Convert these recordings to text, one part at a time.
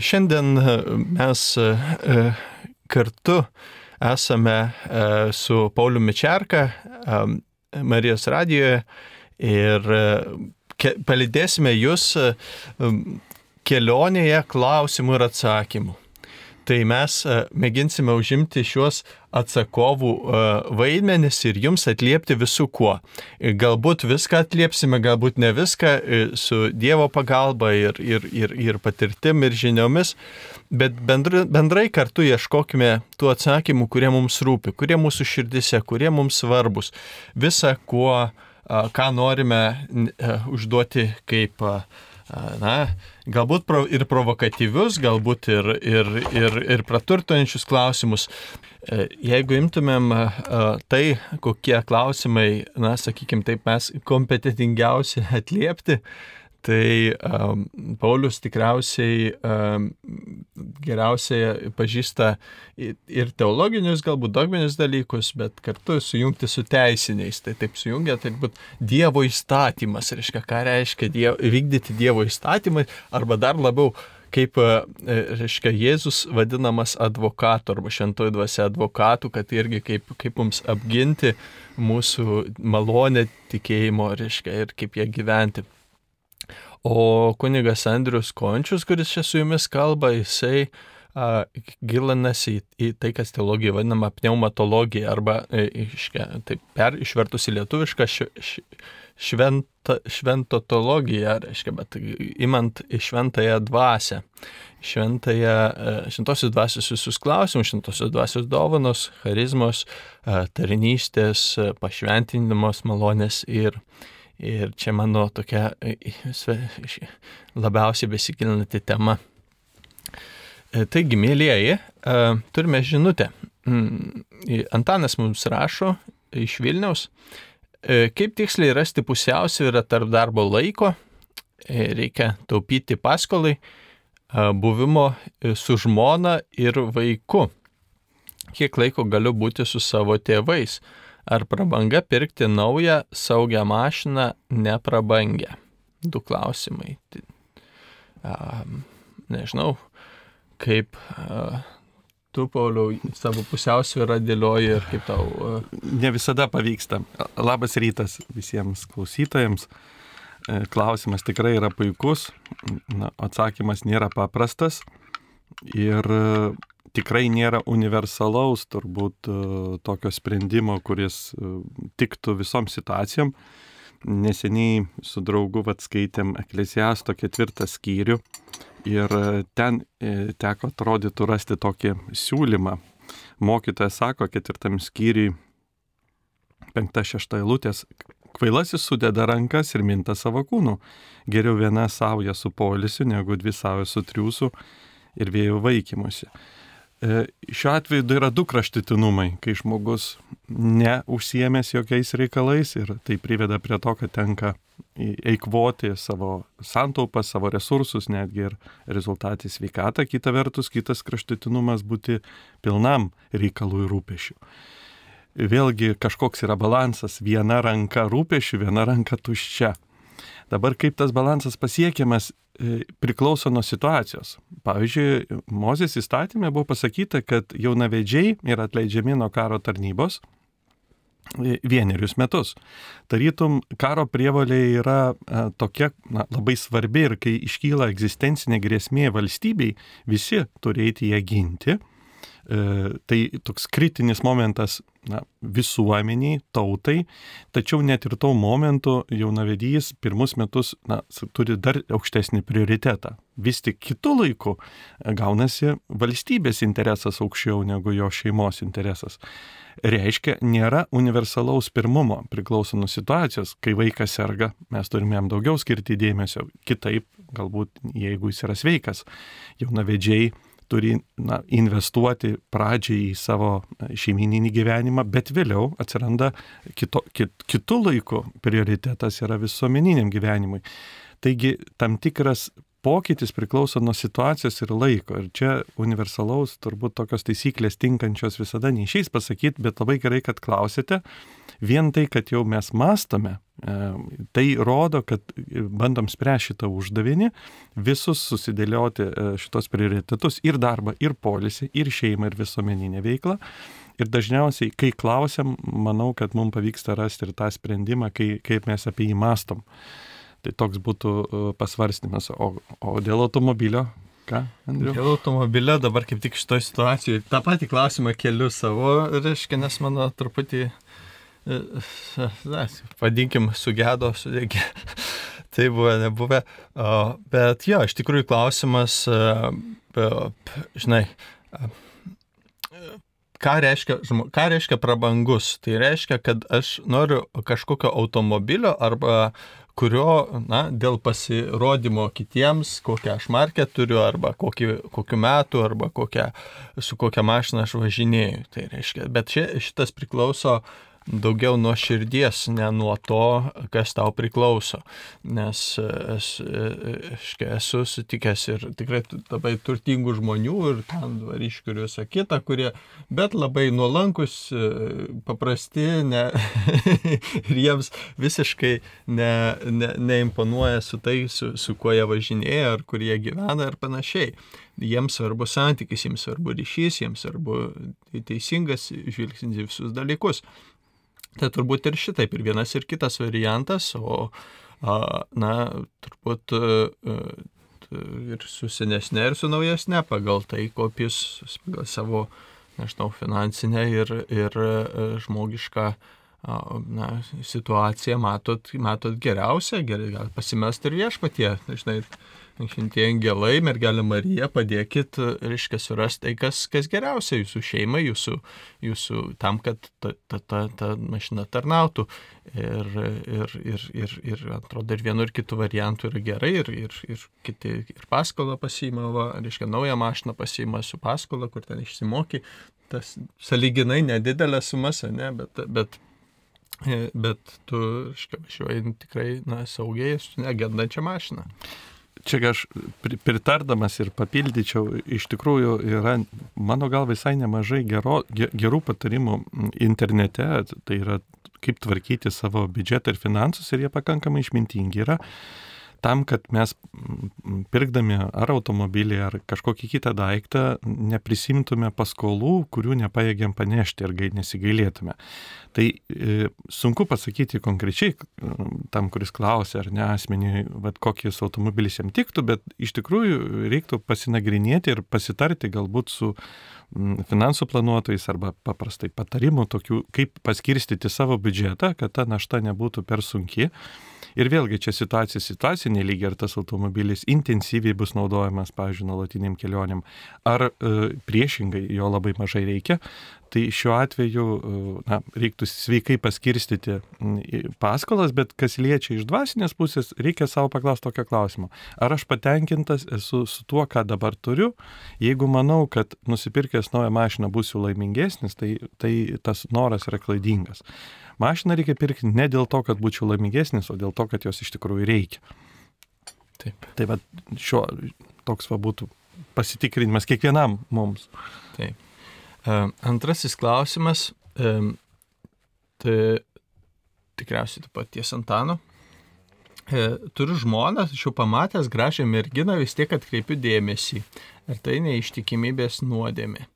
šiandien mes kartu esame su Pauliu Mičerka Marijos radijoje ir palidėsime jūs kelionėje klausimų ir atsakymų. Tai mes e, mėginsime užimti šiuos atsakovų e, vaidmenis ir jums atliepti visų kuo. Galbūt viską atliepsime, galbūt ne viską e, su Dievo pagalba ir, ir, ir, ir patirtim ir žiniomis, bet bendrai, bendrai kartu ieškokime tų atsakymų, kurie mums rūpi, kurie mūsų širdise, kurie mums svarbus. Visa, kuo, ką norime užduoti kaip na, galbūt pro, ir provokatyvius, galbūt ir, ir, ir, ir praturtuojančius klausimus. E, jeigu imtumėm e, tai, kokie klausimai, na, sakykime, taip mes kompetitingiausi atliepti, Tai um, Paulius tikriausiai um, geriausiai pažįsta ir teologinius, galbūt dogminius dalykus, bet kartu sujungti su teisiniais. Tai taip sujungia, tai būt Dievo įstatymas, reiškia, ką reiškia dievo, vykdyti Dievo įstatymai, arba dar labiau kaip, e, reiškia, Jėzus vadinamas advokatu arba šentoji dvasia advokatu, kad irgi kaip, kaip mums apginti mūsų malonę tikėjimo, reiškia, ir kaip ją gyventi. O kunigas Andrius Končius, kuris čia su jumis kalba, jisai a, gilinasi į, į tai, kas teologija vadinama pneumatologija arba e, iškia, taip, per išvertus į lietuvišką š, š, šventa, šventotologiją, reiškia, bet imant šventąją dvasę. Šventąją, e, šventosios dvasios visus klausimus, šventosios dvasios dovanos, charizmos, tarnystės, pašventinimas, malonės ir Ir čia mano tokia labiausiai besigilinanti tema. E, taigi, mėlyjeji, e, turime žinutę. Mm, Antanas mums rašo iš Vilniaus, e, kaip tiksliai rasti pusiausvyrą tarp darbo laiko, reikia taupyti paskolai, buvimo su žmona ir vaiku. Kiek laiko galiu būti su savo tėvais Ar prabanga pirkti naują saugią mašiną neprabangę? Du klausimai. Um, nežinau, kaip uh, tu, Pauliau, savo pusiausvyrą dėlioji ir kaip tau. Uh... Ne visada pavyksta. Labas rytas visiems klausytojams. E, klausimas tikrai yra puikus, Na, atsakymas nėra paprastas ir tikrai nėra universalaus turbūt e, tokio sprendimo, kuris e, tiktų visom situacijom. Neseniai su draugu vat skaitėm Eklesiasto ketvirtą skyrių ir e, ten teko atrodytų rasti tokį siūlymą. Mokytojas sako ketvirtam skyriui, penkta šešta eilutės, kvailasis sudeda rankas ir minta savo kūnų. Geriau viena sauja su polisiu, negu dvi sauja su triūsu ir vėjo vaikymusi. E, šiuo atveju yra du kraštutinumai, kai žmogus neužsiemęs jokiais reikalais ir tai priveda prie to, kad tenka eikvoti savo santaupas, savo resursus, netgi ir rezultatį sveikatą. Kita vertus, kitas kraštutinumas būti pilnam reikalų ir rūpešių. Vėlgi kažkoks yra balansas, viena ranka rūpešių, viena ranka tuščia. Dabar kaip tas balansas pasiekiamas e, priklauso nuo situacijos. Pavyzdžiui, Mozės įstatymė buvo pasakyta, kad jaunavedžiai yra atleidžiami nuo karo tarnybos e, vienerius metus. Tarytum, karo prievalė yra e, tokia na, labai svarbi ir kai iškyla egzistencinė grėsmė valstybei, visi turi eiti ją ginti. E, tai toks kritinis momentas na, visuomeniai, tautai, tačiau net ir tuo momentu jaunavedys pirmus metus na, turi dar aukštesnį prioritetą. Vis tik kitų laikų e, gaunasi valstybės interesas aukščiau negu jo šeimos interesas. Reiškia, nėra universalaus pirmumo, priklauso nuo situacijos. Kai vaikas serga, mes turime jam daugiau skirti dėmesio. Kitaip, galbūt, jeigu jis yra sveikas, jaunavedžiai turi na, investuoti pradžiai į savo šeimininį gyvenimą, bet vėliau atsiranda kito, kit, kitų laikų prioritetas yra visuomeniniam gyvenimui. Taigi tam tikras pokytis priklauso nuo situacijos ir laiko. Ir čia universalaus, turbūt tokios taisyklės tinkančios visada neišeis pasakyti, bet labai gerai, kad klausėte. Vien tai, kad jau mes mastome, tai rodo, kad bandom spręsti šitą uždavinį, visus susidėlioti e, šitos prioritetus ir darbą, ir polisį, ir šeimą, ir visuomeninę veiklą. Ir dažniausiai, kai klausiam, manau, kad mums pavyksta rasti ir tą sprendimą, kai, kaip mes apie jį mastom. Tai toks būtų e, pasvarstymas. O, o dėl automobilio, ką, Andriu? Dėl automobilio dabar kaip tik šitoje situacijoje tą patį klausimą keliu savo, reiškia, nes mano truputį, e, na, vadinkim, sugėdo, sudegė. tai buvo nebuvę. Bet jo, iš tikrųjų klausimas, e, žinai, ką reiškia, ką reiškia prabangus? Tai reiškia, kad aš noriu kažkokio automobilio arba kurio, na, dėl pasirodymo kitiems, kokią aš markę turiu, arba kokį, kokiu metu, arba kokią, su kokia mašina aš važinėjau. Tai reiškia, bet ši, šitas priklauso uh, daugiau nuo širdies, ne nuo to, kas tau priklauso. Nes esu, esu sutikęs ir tikrai labai turtingų žmonių ir ten variškių ir visą kitą, kurie, bet labai nuolankus, paprasti ne, ir jiems visiškai ne, ne, neimponuoja su tai, su, su kuo jie važinėja, ar kur jie gyvena ir panašiai jiems svarbu santykis, jiems svarbu ryšys, jiems svarbu teisingas žvilgsnis į visus dalykus. Tai turbūt ir šitaip, ir vienas, ir kitas variantas, o, na, turbūt ir su senesnė, ir su naujesnė, pagal tai, kopius, pagal savo, nežinau, finansinę ir, ir žmogišką na, situaciją matot, matot geriausią, gal pasimest ir viešpatie, žinai, šventie angelai, mergelė Marija, padėkit, reiškia, surasti tai, kas, kas geriausia jūsų šeimai, jūsų, jūsų tam, kad ta, ta, ta, ta mašina tarnautų. Ir, ir, ir, ir, ir atrodo, ir vienu ir kitu variantu yra gerai, ir, ir, ir kiti ir paskolą pasiima, va, reiškia, naują mašiną pasiima su paskola, kur ten išsimoky. Tas saliginai nedidelė sumas, ne, bet, bet bet tu, reiškia, važiuoji tikrai, na, saugiai su negendančia mašina čia aš pritardamas ir papildyčiau, iš tikrųjų yra, mano gal visai nemažai gero, gerų patarimų internete, tai yra kaip tvarkyti savo biudžetą ir finansus ir jie pakankamai išmintingi yra tam, kad mes pirkdami ar automobilį, ar kažkokį kitą daiktą neprisimtume paskolų, kurių nepaėgiam panešti ir nesigailėtume. Tai e, sunku pasakyti konkrečiai tam, kuris klausia, ar ne asmeniui, vad kokius automobilis jam tiktų, bet iš tikrųjų reiktų pasinagrinėti ir pasitarti galbūt su finansų planuotojais arba paprastai patarimų tokių, kaip paskirstyti savo biudžetą, kad ta našta nebūtų per sunki. Ir vėlgi čia situacija situacija nelygiai, ar tas automobilis intensyviai bus naudojamas, pavyzdžiui, nuolatiniam kelionėm, ar e, priešingai jo labai mažai reikia. Tai šiuo atveju e, na, reiktų sveikai paskirstyti paskolas, bet kas liečia iš dvasinės pusės, reikia savo paklausti tokio klausimo. Ar aš patenkintas esu su tuo, ką dabar turiu? Jeigu manau, kad nusipirkęs naują mašiną būsiu laimingesnis, tai, tai tas noras yra klaidingas. Mašiną reikia pirkti ne dėl to, kad būčiau laimingesnis, o dėl to, kad jos iš tikrųjų reikia. Taip. Tai va, šio toks va būtų pasitikrinimas kiekvienam mums. Taip. Um, antrasis klausimas. Um, tai tikriausiai taip pat ties Antano. E, turiu žmoną, tačiau pamatęs gražią merginą vis tiek atkreipiu dėmesį. Ar tai neištikimybės nuodėmė?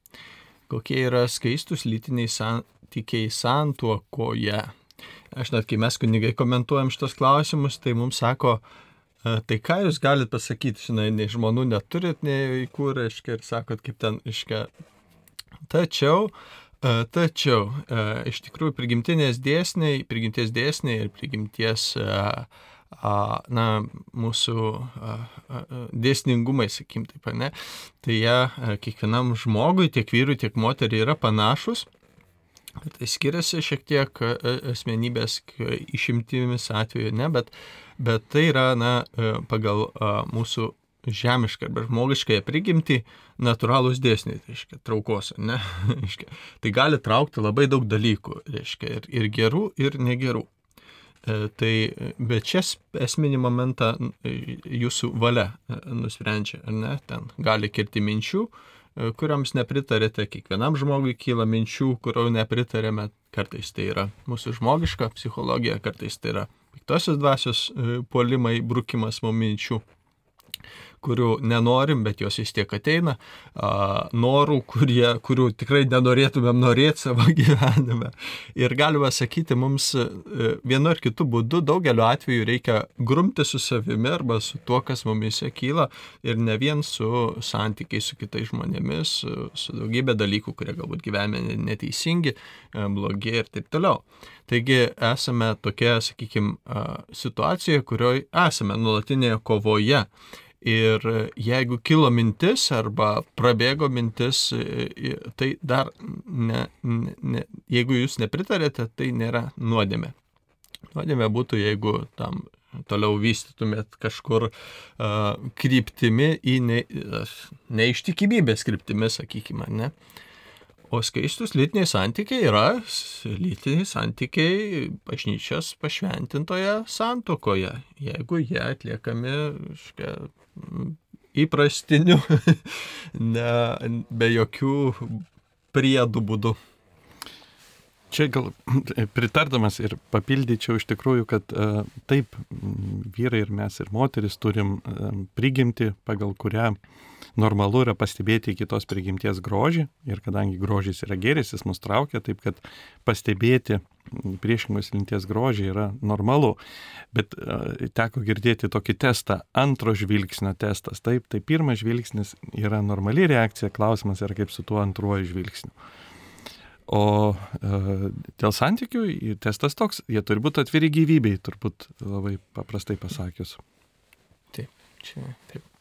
Kokie yra skaistus lytiniai san santykiai santuokoje. Aš net kai mes kunigai komentuojam šitos klausimus, tai mums sako, e, tai ką jūs galite pasakyti, žinai, nei žmonų neturit, nei vaikų, reiškia, ir sakot, kaip ten, reiškia. Tačiau, e, tačiau, e, iš tikrųjų, prigimtinės dėsniai, prigimties dėsniai ir prigimties na, mūsų dėsningumai, sakykim taip, ne, tai jie kiekvienam žmogui, tiek vyrui, tiek moteriai yra panašus. Tai skiriasi šiek tiek e, asmenybės išimtimis atveju, ne, bet, bet tai yra na, e, pagal mūsų žemišką arba žmogiškąją prigimtį natūralūs dėsniai, tai reiškia, traukos, ne? tai gali traukti labai daug dalykų, reiškia, ir, ir gerų, ir negerų. Tai, bet čia esminį momentą jūsų valia nusprendžia, ar ne? Ten gali kirti minčių, kuriams nepritarėte, kiekvienam žmogui kyla minčių, kurio nepritarėme, kartais tai yra mūsų žmogiška psichologija, kartais tai yra piktosios dvasios puolimai, brukimas mums minčių kurių nenorim, bet jos vis tiek ateina, norų, kurie, kurių tikrai nenorėtumėm norėti savo gyvenime. Ir galima sakyti, mums e, vienu ar kitu būdu daugeliu atveju reikia grumti su savimi arba su tuo, kas mumise kyla ir ne vien su santykiai su kitais žmonėmis, su, su daugybė dalykų, kurie galbūt gyvenime neteisingi, e, blogi ir taip toliau. Taigi esame tokia, sakykime, situacijoje, kurioje esame nuolatinėje kovoje Ir jeigu kilo mintis arba prabėgo mintis, tai dar, ne, ne, jeigu jūs nepritarėte, tai nėra nuodėmė. Nuodėmė būtų, jeigu tam toliau vystytumėt kažkur uh, kryptimi į ne, neištikimybės kryptimi, sakykime, ne. O skaistus lytiniai santykiai yra lytiniai santykiai bažnyčios pašventintoje santokoje, jeigu jie atliekami škia, įprastiniu, ne, be jokių priedų būdų. Čia gal pritardamas ir papildyčiau iš tikrųjų, kad uh, taip, vyrai ir mes ir moteris turim uh, prigimti, pagal kurią normalu yra pastebėti kitos prigimties grožį ir kadangi grožis yra gėris, jis mus traukia, taip kad pastebėti priešingos linties grožį yra normalu. Bet teko girdėti tokį testą, antro žvilgsnio testas. Taip, tai pirmas žvilgsnis yra normali reakcija, klausimas yra kaip su tuo antruoju žvilgsniu. O e, dėl santykių testas toks, jie turi būti atviri gyvybei, turbūt labai paprastai pasakius. Taip, čia taip.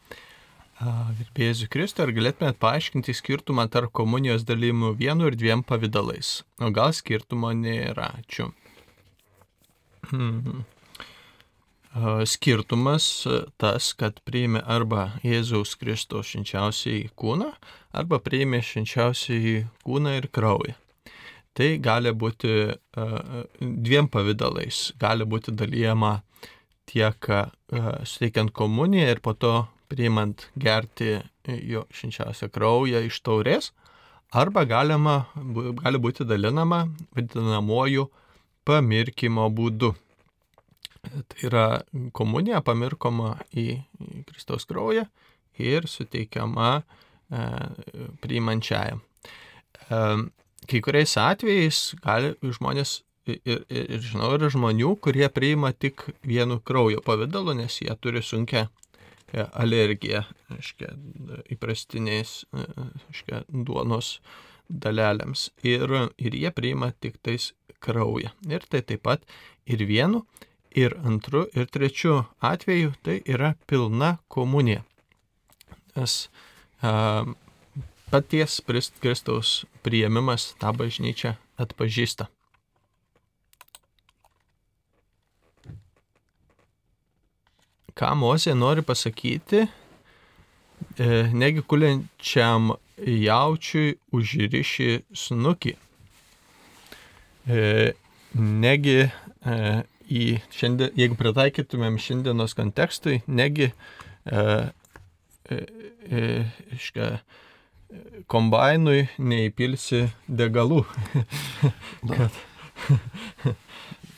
Virbėsiu Kristų, ar galėtumėt paaiškinti skirtumą tarp komunijos dalymų vienu ir dviem pavydalais? O gal skirtumo nėra? Ačiū. Hmm. Skirtumas tas, kad priėmė arba Jėzaus Kristaus šinčiausiai kūną, arba priėmė šinčiausiai kūną ir kraują. Tai gali būti dviem pavydalais. Gali būti dalyjama tiek suteikiant komuniją ir po to priimant gerti jo šinčiausią kraują iš taurės, arba galima, gali būti dalinama vadinamuoju pamirkimo būdu. Tai yra komunija pamirkoma į Kristaus kraują ir suteikiama e, priimančiajam. E, kai kuriais atvejais gali žmonės ir, ir, ir žinau, yra žmonių, kurie priima tik vienu kraujo pavydalu, nes jie turi sunkę alergiją, aiškia, įprastiniais, aiškia, duonos dalelėms. Ir, ir jie priima tik tais kraują. Ir tai taip pat ir vienu, ir antru, ir trečiu atveju tai yra pilna komunija. Nes um, paties Kristaus priėmimas tą bažnyčią atpažįsta. Ką Mozė nori pasakyti, e, negi kuliančiam jaučiui užriši snukį. E, negi e, į šiandien, jeigu pritaikytumėm šiandienos kontekstui, negi iška, kombainui neįpilsi degalų. Kad...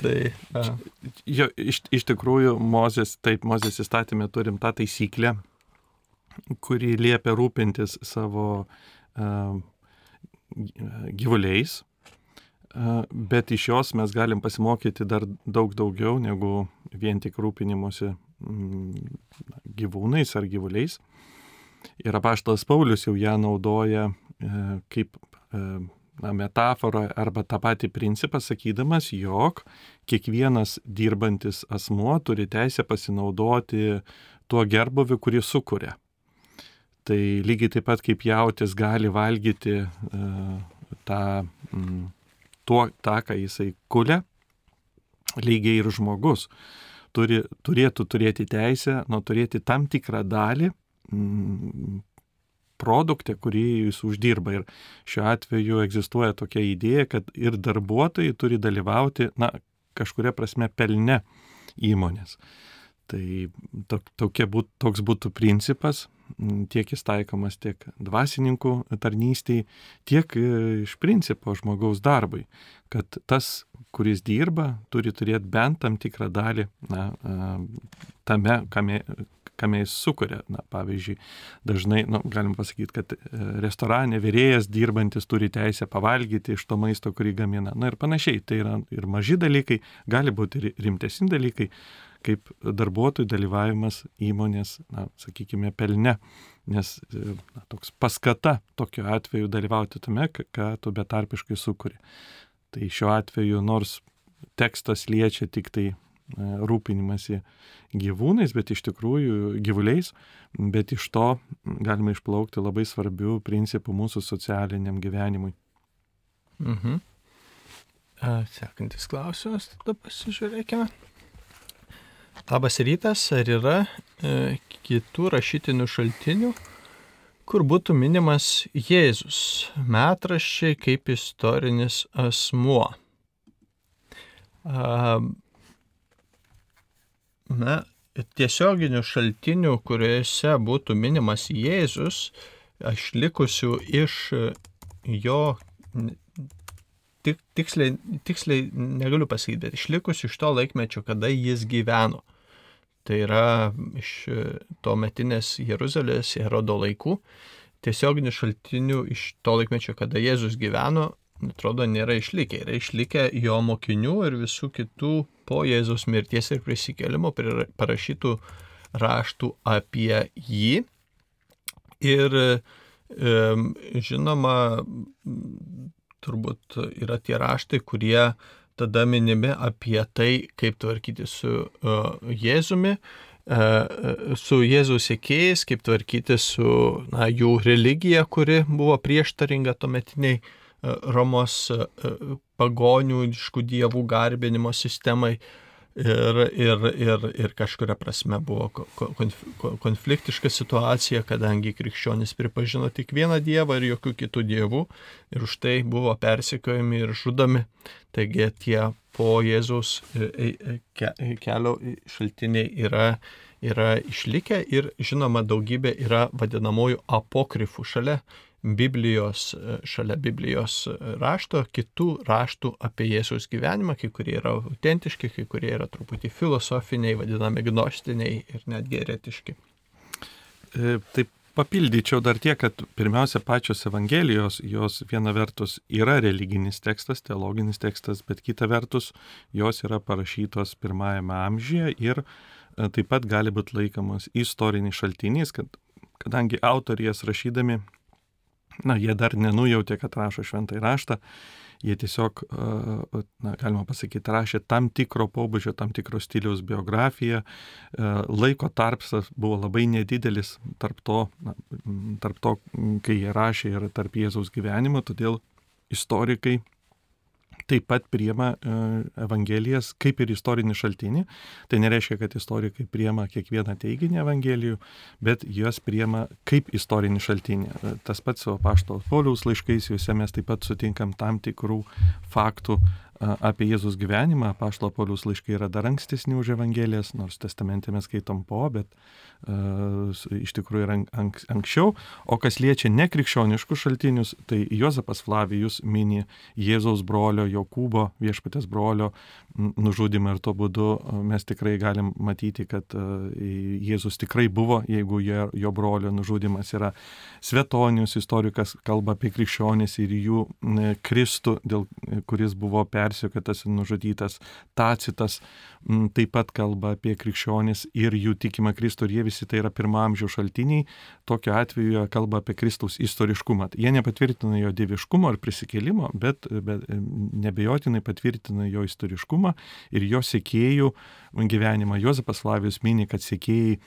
tai. Jo, iš, iš tikrųjų, Mozės, taip, Mozės įstatymė turim tą taisyklę, kuri liepia rūpintis savo uh, gyvuliais, uh, bet iš jos mes galim pasimokyti dar daug daugiau negu vien tik rūpinimuose mm, gyvūnais ar gyvuliais. Ir apaštalas Paulius jau ją naudoja e, kaip e, na, metaforą arba tą patį principą, sakydamas, jog kiekvienas dirbantis asmuo turi teisę pasinaudoti tuo gerboviu, kurį sukuria. Tai lygiai taip pat kaip jautis gali valgyti uh, tą, mm, tuo, tą, ką jisai kulia, lygiai ir žmogus turi, turėtų turėti teisę, nu, turėti tam tikrą dalį Mm, produkte, kurį jis uždirba. Ir šiuo atveju egzistuoja tokia idėja, kad ir darbuotojai turi dalyvauti, na, kažkuria prasme pelne įmonės. Tai tokia būt, toks būtų principas, tiek jis taikomas tiek dvasininkų tarnystiai, tiek e, iš principo žmogaus darbui, kad tas, kuris dirba, turi turėti bent tam tikrą dalį na, tame, kame, kame jis sukuria. Na, pavyzdžiui, dažnai, nu, galim pasakyti, kad e, restorane vyrėjas dirbantis turi teisę pavalgyti iš to maisto, kurį gamina. Na ir panašiai, tai yra ir maži dalykai, gali būti ir rimtesni dalykai, kaip darbuotojų dalyvavimas įmonės, na, sakykime, pelne, nes na, toks paskata tokiu atveju dalyvauti tame, ką tu betarpiškai sukuri. Tai šiuo atveju nors tekstas liečia tik tai e, rūpinimasi gyvūnais, bet iš tikrųjų gyvuliais, bet iš to galima išplaukti labai svarbių principų mūsų socialiniam gyvenimui. Mhm. Sekantis klausimas, tada pasižiūrėkime. Labas rytas, ar yra e, kitų rašytinių šaltinių, kur būtų minimas Jėzus, metraščiai kaip istorinis asmuo? A, na, tiesioginių šaltinių, kuriuose būtų minimas Jėzus, aš likusiu iš jo tik, tiksliai, tiksliai negaliu pasakyti, bet išlikusiu iš to laikmečio, kada jis gyveno. Tai yra iš to metinės Jeruzalės Herodo laikų. Tiesioginių šaltinių iš to laikmečio, kada Jėzus gyveno, atrodo, nėra išlikę. Yra išlikę jo mokinių ir visų kitų po Jėzus mirties ir prisikėlimo parašytų raštų apie jį. Ir žinoma, turbūt yra tie raštai, kurie tada minimi apie tai, kaip tvarkyti su uh, Jėzumi, uh, su Jėzaus sėkėjais, kaip tvarkyti su na, jų religija, kuri buvo prieštaringa tuometiniai uh, Romos uh, pagonių iškų dievų garbinimo sistemai. Ir, ir, ir, ir kažkuria prasme buvo konfliktiška situacija, kadangi krikščionys pripažino tik vieną dievą ir jokių kitų dievų ir už tai buvo persekiojami ir žudomi. Taigi tie po Jėzaus e, e, kelio šaltiniai yra, yra išlikę ir žinoma daugybė yra vadinamųjų apokrifų šalia Biblijos, šalia Biblijos rašto, kitų raštų apie Jėzaus gyvenimą, kai kurie yra autentiški, kai kurie yra truputį filosofiniai, vadinami gnostiniai ir netgi eretiški. E, taip papildyčiau dar tiek, kad pirmiausia pačios Evangelijos, jos viena vertus yra religinis tekstas, teologinis tekstas, bet kita vertus jos yra parašytos pirmajame amžiuje ir e, taip pat gali būti laikomos istoriniais šaltiniais, kad, kadangi autorijas rašydami na, jie dar nenujautė, kad rašo šventai raštą, jie tiesiog, na, galima pasakyti, rašė tam tikro pobūdžio, tam tikro stiliaus biografiją. Laiko tarpsas buvo labai nedidelis tarp to, na, tarp to, kai jie rašė ir tarp Jėzaus gyvenimo, todėl istorikai taip pat priema e, Evangelijas kaip ir istorinį šaltinį. Tai nereiškia, kad istorikai priema kiekvieną teiginį Evangelijų, bet juos priema kaip istorinį šaltinį. E, tas pats su pašto Pauliaus laiškais, juose mes taip pat sutinkam tam tikrų faktų apie Jėzus gyvenimą. Pašto Pauliaus laiškai yra dar ankstesni už Evangelijas, nors testamente mes skaitom po, bet iš tikrųjų yra ank, anksčiau, o kas liečia nekrikščioniškus šaltinius, tai Jozapas Flavijus mini Jėzaus brolio, Jokūbo viešpatės brolio nužudimą ir tuo būdu mes tikrai galim matyti, kad Jėzus tikrai buvo, jeigu jo, jo brolio nužudimas yra Svetonius istorikas kalba apie krikščionis ir jų Kristų, dėl kuris buvo persiekėtas ir nužudytas, Tacitas taip pat kalba apie krikščionis ir jų tikimą Kristų ir jie visi tai yra pirmo amžiaus šaltiniai, tokiu atveju kalba apie Kristaus istoriškumą. Jie nepatvirtina jo dieviškumo ar prisikėlimo, bet, bet nebejotinai patvirtina jo istoriškumą ir jo sekėjų gyvenimą. Jozapas Flavijus mini, kad sekėjai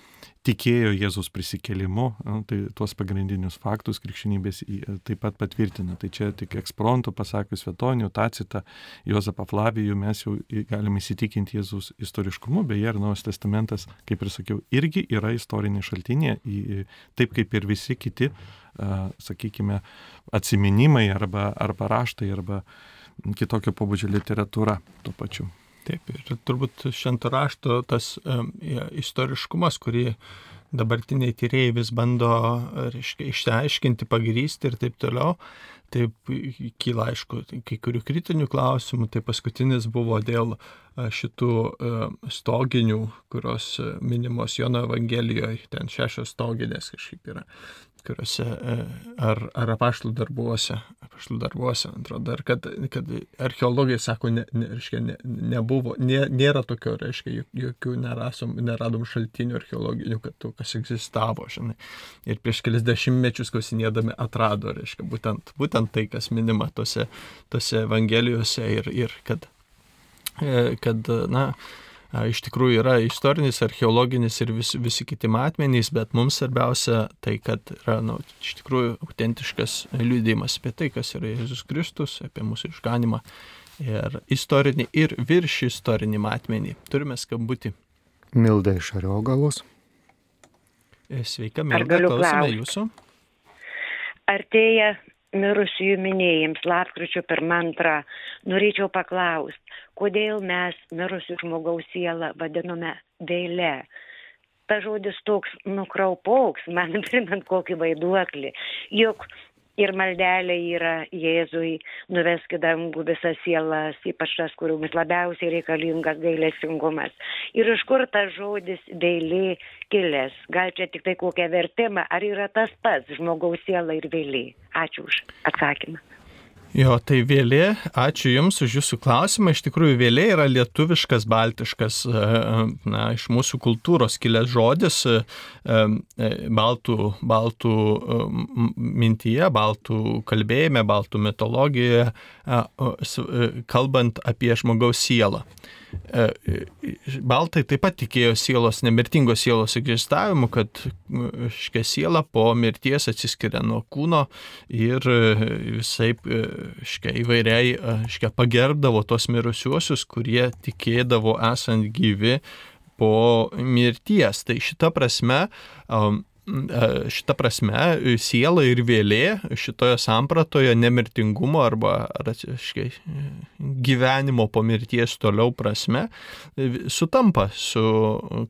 tikėjo Jėzus prisikėlimu, tai tuos pagrindinius faktus krikščionybės taip pat patvirtina. Tai čia tik eksprontų pasakius Svetonių, Tacitą, Jozapą Flavijų mes jau galime įsitikinti Jėzus istoriškumu, beje, ir Naujas testamentas, kaip ir sakiau, irgi yra istorinė šaltinė, taip kaip ir visi kiti, sakykime, atsiminimai arba, arba raštai arba kitokio pobūdžio literatūra tuo pačiu. Taip, ir turbūt švento rašto tas um, istoriškumas, kurį dabartiniai tyrėjai vis bando, reiškia, išsiaiškinti, pagrysti ir taip toliau, taip kyla aišku kai kurių kritinių klausimų, tai paskutinis buvo dėl šitų stoginių, kurios minimos Jono Evangelijoje, ten šešios stoginės kažkaip yra kuriuose e, ar, ar apaštlų darbuose, apaštlų darbuose, atrodo, ar kad, kad archeologai sako, ne, ne, reiškia, ne, nebuvo, nė, nėra tokio, reiškia, jokių nerasom, neradom šaltinių archeologinių, kad kas egzistavo, žinai. Ir prieš kelias dešimtmečius klausinėdami atrado, reiškia, būtent, būtent tai, kas minima tose, tose evangelijose ir, ir kad, e, kad, na, iš tikrųjų yra istorinis, archeologinis ir vis, visi kiti matmenys, bet mums svarbiausia tai, kad yra nu, iš tikrųjų autentiškas liūdėjimas apie tai, kas yra Jėzus Kristus, apie mūsų išganimą ir istorinį ir virš istorinį matmenį. Turime skambutį. Milda iš Ariogalos. E, sveika, Milda, klausime jūsų. Artėja mirusiųjų minėjams lapkričio pirmą antrą. Norėčiau paklausti, kodėl mes mirusių žmogaus sielą vadiname vėlė. Ta žodis toks nukraupoks, man primint kokį vaiduoklį. Juk ir maldelė yra Jėzui, nuvesk į dangų visas sielas, ypač tas, kuriomis labiausiai reikalingas gailestingumas. Ir iš kur tas žodis vėlė kilęs? Gal čia tik tai kokią vertimą, ar yra tas pats žmogaus siela ir vėlė? Ačiū už atsakymą. Jo, tai vėlė, ačiū Jums už Jūsų klausimą. Iš tikrųjų, vėlė yra lietuviškas, baltiškas, e, na, iš mūsų kultūros kilęs žodis, e, e, baltų, baltų mintyje, baltų kalbėjime, baltų mitologijoje, kalbant apie žmogaus sielą. E, baltai taip pat tikėjo sielos, nemirtingos sielos egzistavimu, kad škia siela po mirties atsiskiria nuo kūno ir e, visai e, škia įvairiai škia pagerbdavo tos mirusiuosius, kurie tikėdavo esant gyvi po mirties. Tai šita prasme E, šita prasme siela ir vėlė šitoje sampratoje nemirtingumo arba raciškai, gyvenimo po mirties toliau prasme sutampa su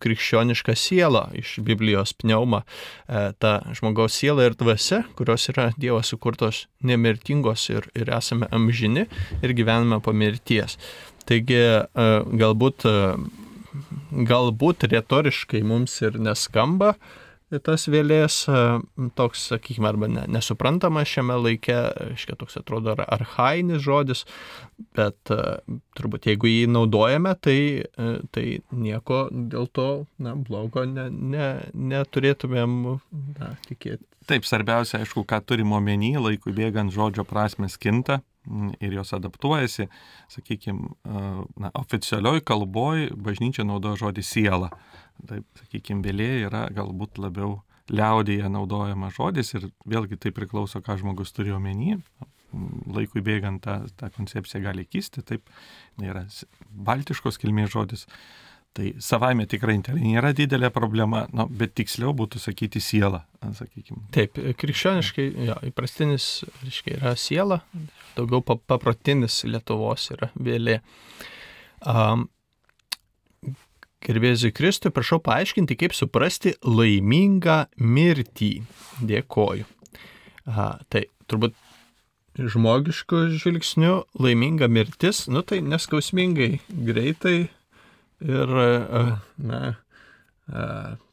krikščioniška siela iš Biblijos pneuma. E, ta žmogaus siela ir dvasia, kurios yra Dievo sukurtos nemirtingos ir, ir esame amžini ir gyvename po mirties. Taigi e, galbūt, galbūt retoriškai mums ir neskamba, tas vėlės toks, sakykime, arba ne, nesuprantamas šiame laike, iškia toks atrodo arhainis žodis, bet turbūt jeigu jį naudojame, tai, tai nieko dėl to na, blogo ne, ne, neturėtumėm na, tikėti. Taip, svarbiausia, aišku, ką turim omeny, laikui bėgant žodžio prasmes kinta ir jos adaptuojasi, sakykime, oficialioj kalboj bažnyčia naudoja žodį siela taip, sakykime, vėlė yra galbūt labiau liaudėje naudojama žodis ir vėlgi tai priklauso, ką žmogus turi omeny. Laikui bėgant ta, ta koncepcija gali kisti, taip, nėra baltiškos kilmės žodis. Tai savaime tikrai tai nėra didelė problema, nu, bet tiksliau būtų sakyti siela, sakykime. Taip, krikščioniškai, jo, įprastinis, reiškia, yra siela, daugiau paprotinis Lietuvos yra vėlė. Um, Gerbėzui Kristui, prašau paaiškinti, kaip suprasti laimingą mirtį. Dėkoju. Aha, tai turbūt žmogiškų žvilgsnių laiminga mirtis, nu tai neskausmingai, greitai ir, na,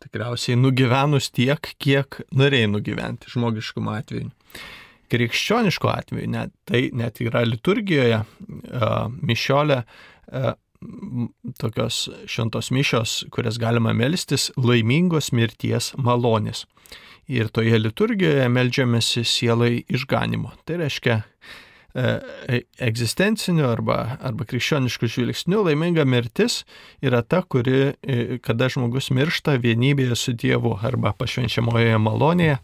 tikriausiai nugyvenus tiek, kiek norėjai nugyventi žmogiškų atveju. Krikščioniško atveju, net, tai net yra liturgijoje, mišiolė tokios šventos mišios, kurias galima melstis, laimingos mirties malonės. Ir toje liturgijoje melžiamės sielai išganimo. Tai reiškia, e, e, egzistenciniu arba, arba krikščionišku žvilgsniu laiminga mirtis yra ta, kuri, e, kada žmogus miršta vienybėje su Dievu arba pašvenčiamojoje malonėje,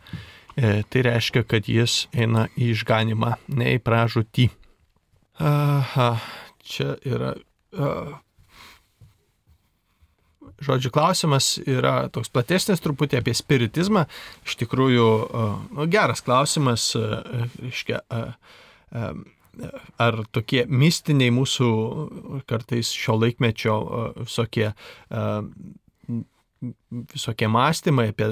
tai reiškia, kad jis eina į išganimą, ne į pražūtį. Aha, čia yra žodžiu, klausimas yra toks platesnis truputį apie spiritizmą. Iš tikrųjų, nu, geras klausimas, reiškia, ar tokie mistiniai mūsų kartais šio laikmečio visokie visokie mąstymai apie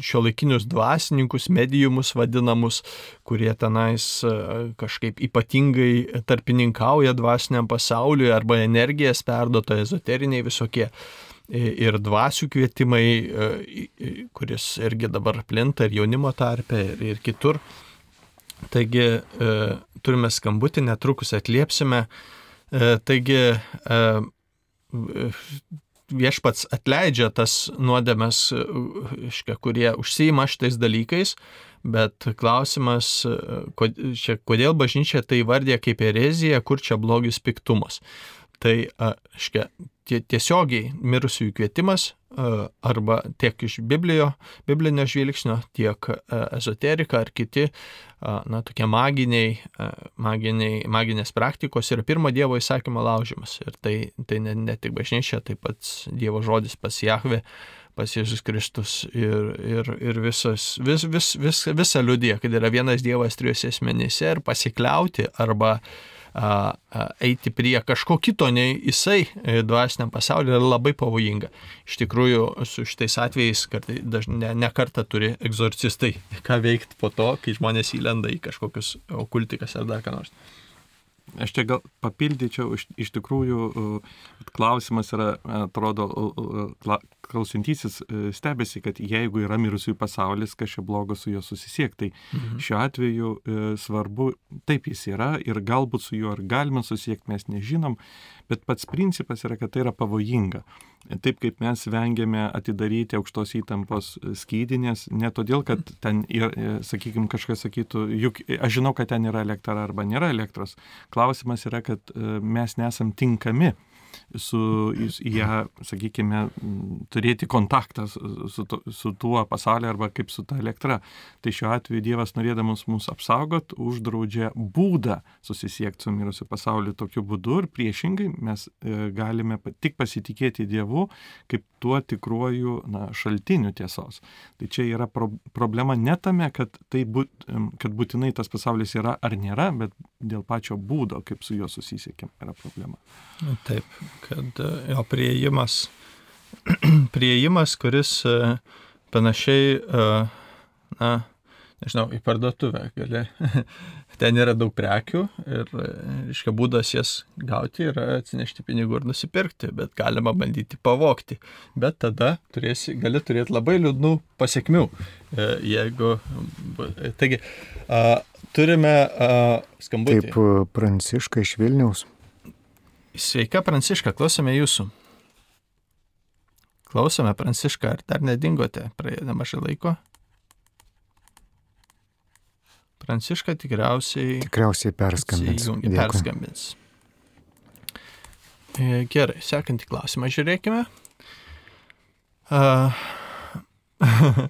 šio laikinius dvasininkus, medijumus vadinamus, kurie tenais kažkaip ypatingai tarpininkauja dvasiniam pasauliui arba energijas perduoto ezoteriniai visokie ir dvasių kvietimai, kuris irgi dabar plinta ir jaunimo tarpe, ir, ir kitur. Taigi turime skambutį, netrukus atliepsime. Taigi viešpats atleidžia tas nuodėmes, kurie užsijima šitais dalykais, bet klausimas, kodėl bažnyčia tai vardė kaip erezija, kur čia blogis piktumas. Tai, aiškia, tiesiogiai mirusiųjų kvietimas arba tiek iš Biblijo, biblinio žvilgsnio, tiek ezoterika ar kiti, na, tokie maginiai, maginiai, maginės praktikos yra pirmo Dievo įsakymo laužimas. Ir tai, tai ne, ne tik bažnyčia, taip pat Dievo žodis pas Jahve, pas Jėzus Kristus ir, ir, ir visas, vis, vis, vis, visa liudija, kad yra vienas Dievas trijose asmenyse ir pasikliauti arba uh, eiti prie kažko kito nei jisai e, dvasiniam pasauliu yra labai pavojinga. Iš tikrųjų, su šitais atvejais kartai dažnai ne, ne kartą turi egzorcistai ką veikti po to, kai žmonės įlenda į kažkokius okultikas ar dar ką nors. Aš čia gal papildyčiau, iš, iš tikrųjų klausimas yra, atrodo, klausintysis e, stebėsi, kad jeigu yra mirusiųjų pasaulis, kas čia blogo su juo susisiekti. Tai mhm. šiuo atveju svarbu, taip jis yra ir galbūt su juo ar galime susisiekti, mes nežinom, bet pats principas yra, kad tai yra pavojinga. Taip kaip mes vengiame atidaryti aukštos įtampos skydinės, ne todėl, kad ten, e, sakykime, kažkas sakytų, juk aš žinau, kad ten yra elektra arba nėra elektros. Klausimas yra, kad mes nesam tinkami su ją, sakykime, turėti kontaktą su, to, su tuo pasauliu arba kaip su ta elektra. Tai šiuo atveju Dievas norėdamas mus apsaugot, uždraudžia būdą susisiekti su mirusiu pasauliu tokiu būdu ir priešingai mes e, galime tik pasitikėti Dievu kaip tuo tikruoju na, šaltiniu tiesos. Tai čia yra pro, problema ne tame, kad, tai būt, kad būtinai tas pasaulis yra ar nėra, bet dėl pačio būdo, kaip su juo susisiekėm, yra problema. Taip, kad e, jo prieimas, prieimas, kuris e, panašiai, e, na, nežinau, į parduotuvę gali. Ten yra daug prekių ir, reiškia, būdas jas gauti yra atsinešti pinigų ir nusipirkti, bet galima bandyti pavokti. Bet tada turėsi, gali turėti labai liūdnų pasiekmių. Jeigu, taigi, turime skambutį. Taip, Pranciška iš Vilniaus. Sveika, Pranciška, klausome jūsų. Klausome, Pranciška, ar dar nedingote, praėjo nemažai laiko? Pranciška tikriausiai. Tikriausiai perskambins. Įjungi, perskambins. E, gerai, sekantį klausimą žiūrėkime. Uh,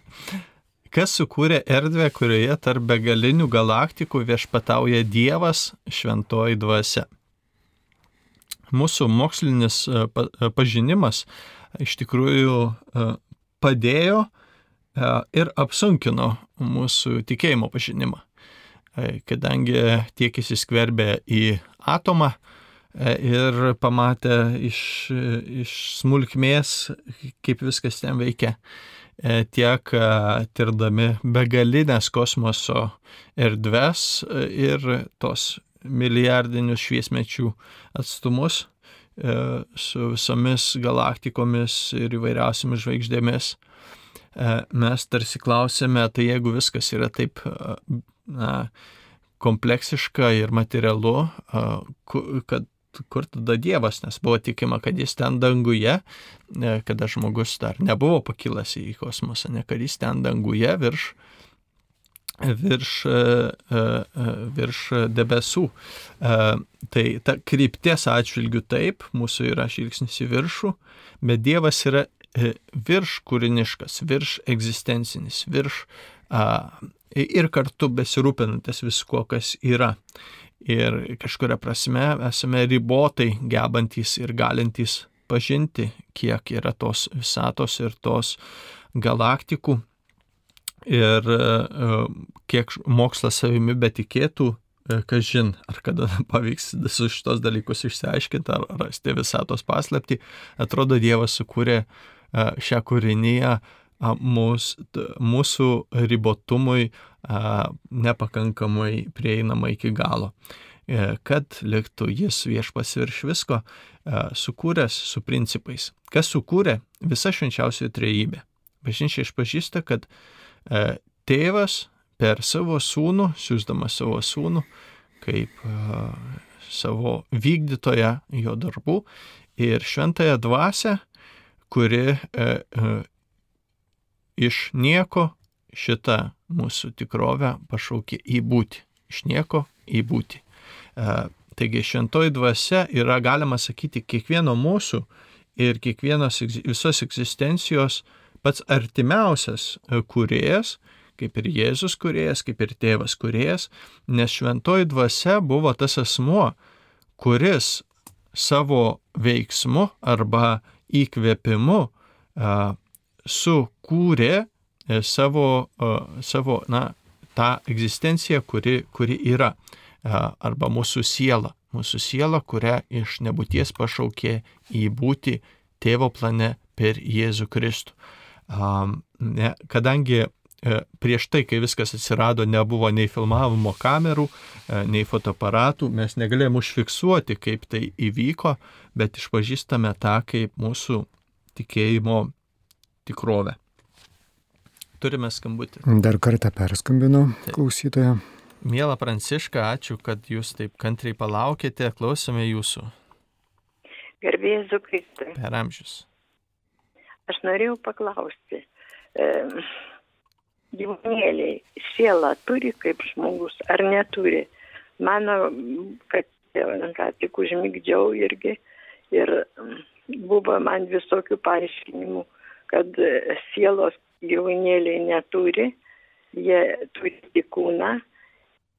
Kas sukūrė erdvę, kurioje tarp begalinių galaktikų viešpatauja Dievas šventoji dvasia? Mūsų mokslinis e, e, pažinimas iš tikrųjų e, padėjo ir apsunkino mūsų tikėjimo pažinimą, kadangi tiek įsiskverbė į atomą ir pamatė iš, iš smulkmės, kaip viskas ten veikia, tiek tirdami begalinės kosmoso erdves ir tos milijardinius šviesmečių atstumus e, su visomis galaktikomis ir įvairiausiamis žvaigždėmis. E, mes tarsi klausėme, tai jeigu viskas yra taip e, na, kompleksiška ir materialu, kad kur tada Dievas, nes buvo tikima, kad jis ten danguje, kada žmogus dar nebuvo pakilęs į kosmosą, ne kad jis ten danguje virš virš, e, e, e, virš debesų. Tai ta krypties atžvilgių taip, mūsų yra žvilgsnis į viršų, bet Dievas yra virš kūriniškas, virš egzistencinis, virš ir kartu besirūpinantis viskuo, kas yra. Ir kažkuria prasme esame ribotai gebantys ir galintys pažinti, kiek yra tos visatos ir tos galaktikų Ir e, kiek mokslas savimi betikėtų, e, kas žin, ar kada pavyks visus šitos dalykus išsiaiškinti, ar rasti visatos paslapti, atrodo Dievas sukūrė e, šią kūrinyje mūs, mūsų ribotumui nepakankamai prieinama iki galo. Kad liktų jis viešpas virš visko, sukūręs su principais. Kas sukūrė? Visa švenčiausioji trejybė. Bažnyčia išpažįsta, kad tėvas per savo sūnų, siūsdamas savo sūnų, kaip savo vykdytoją jo darbų ir šventąją dvasę, kuri iš nieko šitą mūsų tikrovę pašaukė į būti. Iš nieko į būti. Taigi šventoji dvasia yra, galima sakyti, kiekvieno mūsų ir kiekvienos visos egzistencijos pats artimiausias kuriejas, kaip ir Jėzus kuriejas, kaip ir tėvas kuriejas, nes šventoji dvasia buvo tas asmuo, kuris savo veiksmu arba įkvėpimu sukūrė e, savo, savo na, tą egzistenciją, kuri, kuri yra, arba mūsų siela, mūsų siela, kurią iš nebūties pašaukė į būti tėvo plane per Jėzų Kristų. Ne, kadangi e, prieš tai, kai viskas atsirado, nebuvo nei filmavimo kamerų, e, nei fotoaparatų, mes negalėjome užfiksuoti, kaip tai įvyko, bet išpažįstame tą kaip mūsų tikėjimo tikrovę. Turime skambutį. Dar kartą perskambinu klausytoją. Mėla Pranciška, ačiū, kad jūs taip kantriai palaukėte, klausome jūsų. Gerbėjai Kristai. Per amžius. Aš norėjau paklausti. E, gyvūnėliai sielą turi kaip žmogus ar neturi? Mano, kad ką tik užmigdžiau irgi ir buvo man visokių paaiškinimų kad sielos gyvūnėliai neturi, jie turi tik kūną,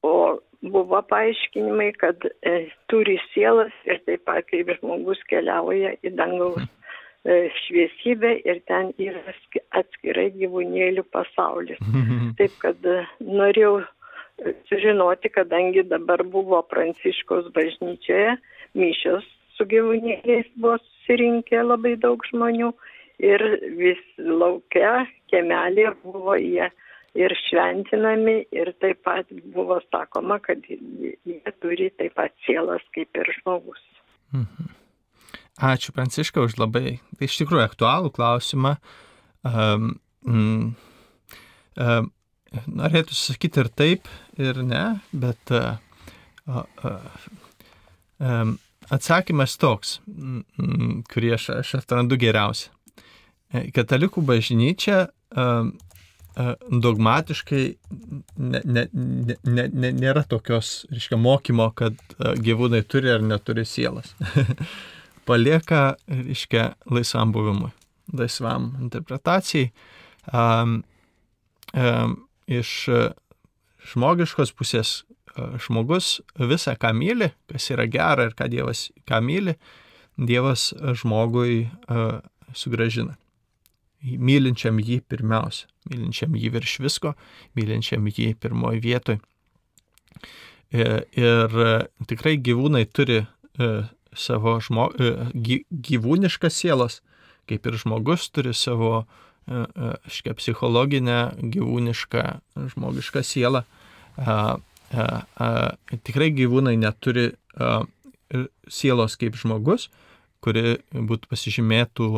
o buvo paaiškinimai, kad e, turi sielas ir taip pat kaip žmogus keliauja į dangaus e, šviesybę ir ten yra atskirai gyvūnėlių pasaulis. Taip kad e, norėjau e, sužinoti, kadangi dabar buvo Pranciškos bažnyčioje, mišios su gyvūnėliais buvo susirinkę labai daug žmonių ir vis laukia, kemelė buvo jie ir šventinami ir taip pat buvo sakoma, kad jie turi taip pat sielas kaip ir žmogus. Mhm. Ačiū Pranciška už labai, tai iš tikrųjų aktualų klausimą. Um, mm, um, norėtų sakyti ir taip, ir ne, bet uh, uh, um, atsakymas toks, mm, kurį aš, aš atrandu geriausiai. E, katalikų bažnyčia e, dogmatiškai ne, ne, ne, ne, nėra tokios, reiškia, mokymo, kad gyvūnai turi ar neturi sielas. Palieka, reiškia, laisvam buvimui, laisvam interpretacijai. Um, um, iš žmogiškos pusės žmogus visą, ką myli, kas yra gera ir ką Dievas ką myli, Dievas žmogui uh, sugražina mylinčiam jį pirmiausia, mylinčiam jį virš visko, mylinčiam jį pirmoji vietoj. E, ir e, tikrai gyvūnai turi e, savo žmo, gyvūniškas sielas, kaip ir žmogus turi savo škia, psichologinę, gyvūnišką, žmogišką sielą. Tikrai gyvūnai neturi sielos kaip žmogus, kuri būtų pasižymėtų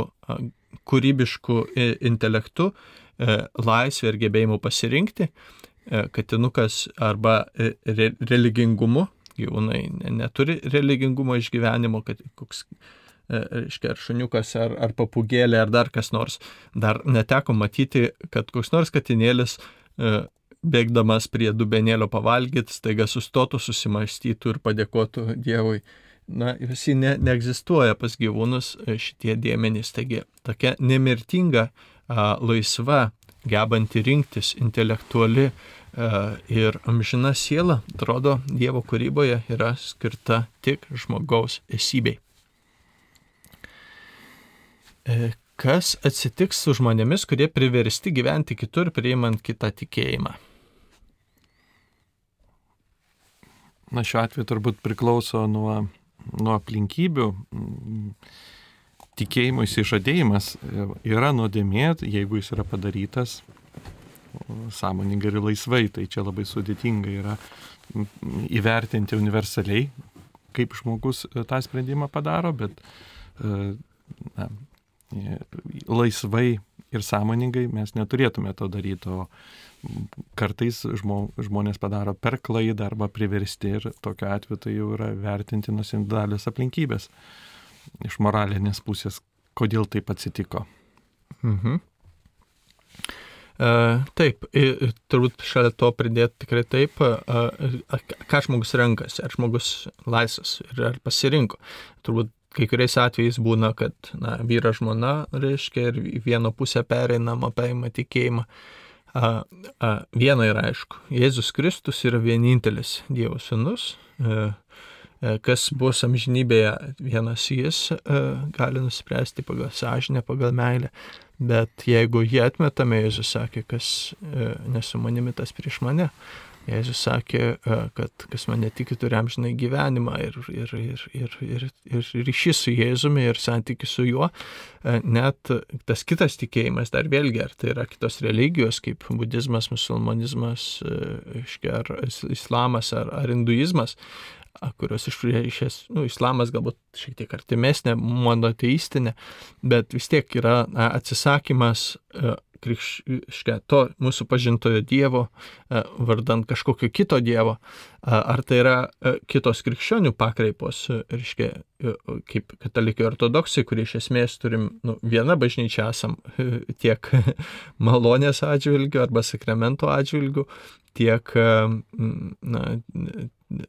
kūrybiškų e, intelektų, e, laisvė ir gebėjimu pasirinkti, e, katinukas arba re, religingumu, gyvūnai neturi religingumo išgyvenimo, kad koks reiškia, ar šuniukas, ar, ar papugėlė, ar dar kas nors. Dar neteko matyti, kad koks nors katinėlis bėgdamas prie dubenėlio pavalgyti, staiga sustotų, susimastytų ir padėkotų Dievui na, visi ne, neegzistuoja pas gyvūnus e, šitie dėmenys. Taigi tokia nemirtinga, a, laisva, gebanti rinktis, intelektuali a, ir amžina siela, atrodo, Dievo kūryboje yra skirta tik žmogaus esybei. E, kas atsitiks su žmonėmis, kurie priversti gyventi kitur, priimant kitą tikėjimą? Na, šiuo atveju turbūt priklauso nuo, nuo aplinkybių. Tikėjimo įsižadėjimas yra nuodėmė, jeigu jis yra padarytas sąmoningai ir laisvai, tai čia labai sudėtinga yra įvertinti universaliai, kaip žmogus e, tą sprendimą padaro, bet e, na, laisvai ir sąmoningai mes neturėtume to daryti, o kartais žmo, žmonės padaro per klaidą arba priversti ir tokiu atveju tai jau yra vertintinos individualios aplinkybės iš moralinės pusės, kodėl taip atsitiko. Mhm. Uh, taip, turbūt šalia to pridėti tikrai taip, uh, ką žmogus renkasi, ar žmogus laisvas ir ar pasirinko. Turbūt kai kuriais atvejais būna, kad na, vyra žmona, reiškia, ir vieno pusę pereinama, paima tikėjimą. A, a, viena yra aišku, Jėzus Kristus yra vienintelis Dievo sūnus, a, a, kas bus amžinybėje vienas jis, a, gali nuspręsti pagal sąžinę, pagal meilę, bet jeigu jį atmetame, Jėzus sakė, kas a, nesu manimi tas prieš mane, Jėzus sakė, e, kad kas mane tiki turi amžinai gyvenimą ir, ir, ir, ir, ir, ir ryšys su Jėzumi ir santykis su juo. E, net tas kitas tikėjimas, dar vėlgi, ar tai yra kitos religijos, kaip budizmas, musulmonizmas, e, ar islamas, ar, ar hinduizmas, kurios iš išės, nu, islamas galbūt šiek tiek artimesnė, monoteistinė, bet vis tiek yra na, atsisakymas krikščia to mūsų pažintojo Dievo, vardant kažkokio kito Dievo, ar tai yra kitos krikščionių pakraipos, reiškia, kaip katalikai ortodoksai, kurie iš esmės turim nu, vieną bažnyčią esam tiek malonės atžvilgių arba sakramento atžvilgių, tiek na,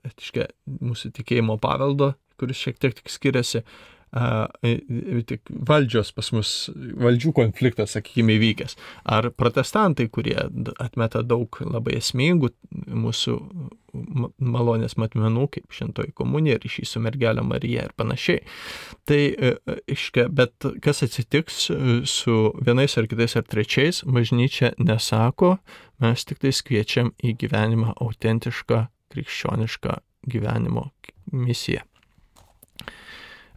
reiškia, mūsų tikėjimo paveldo, kuris šiek tiek tik skiriasi, tik valdžios pas mus, valdžių konfliktas, sakykime, įvykęs. Ar protestantai, kurie atmeta daug labai esmingų mūsų malonės matmenų, kaip šintoji komunija, ryšys su mergelė Marija ir panašiai. Tai, e, e, iškia, bet kas atsitiks e, su vienais ar kitais ar trečiais, bažnyčia nesako, mes tik tai kviečiam į gyvenimą autentišką krikščionišką gyvenimo misiją.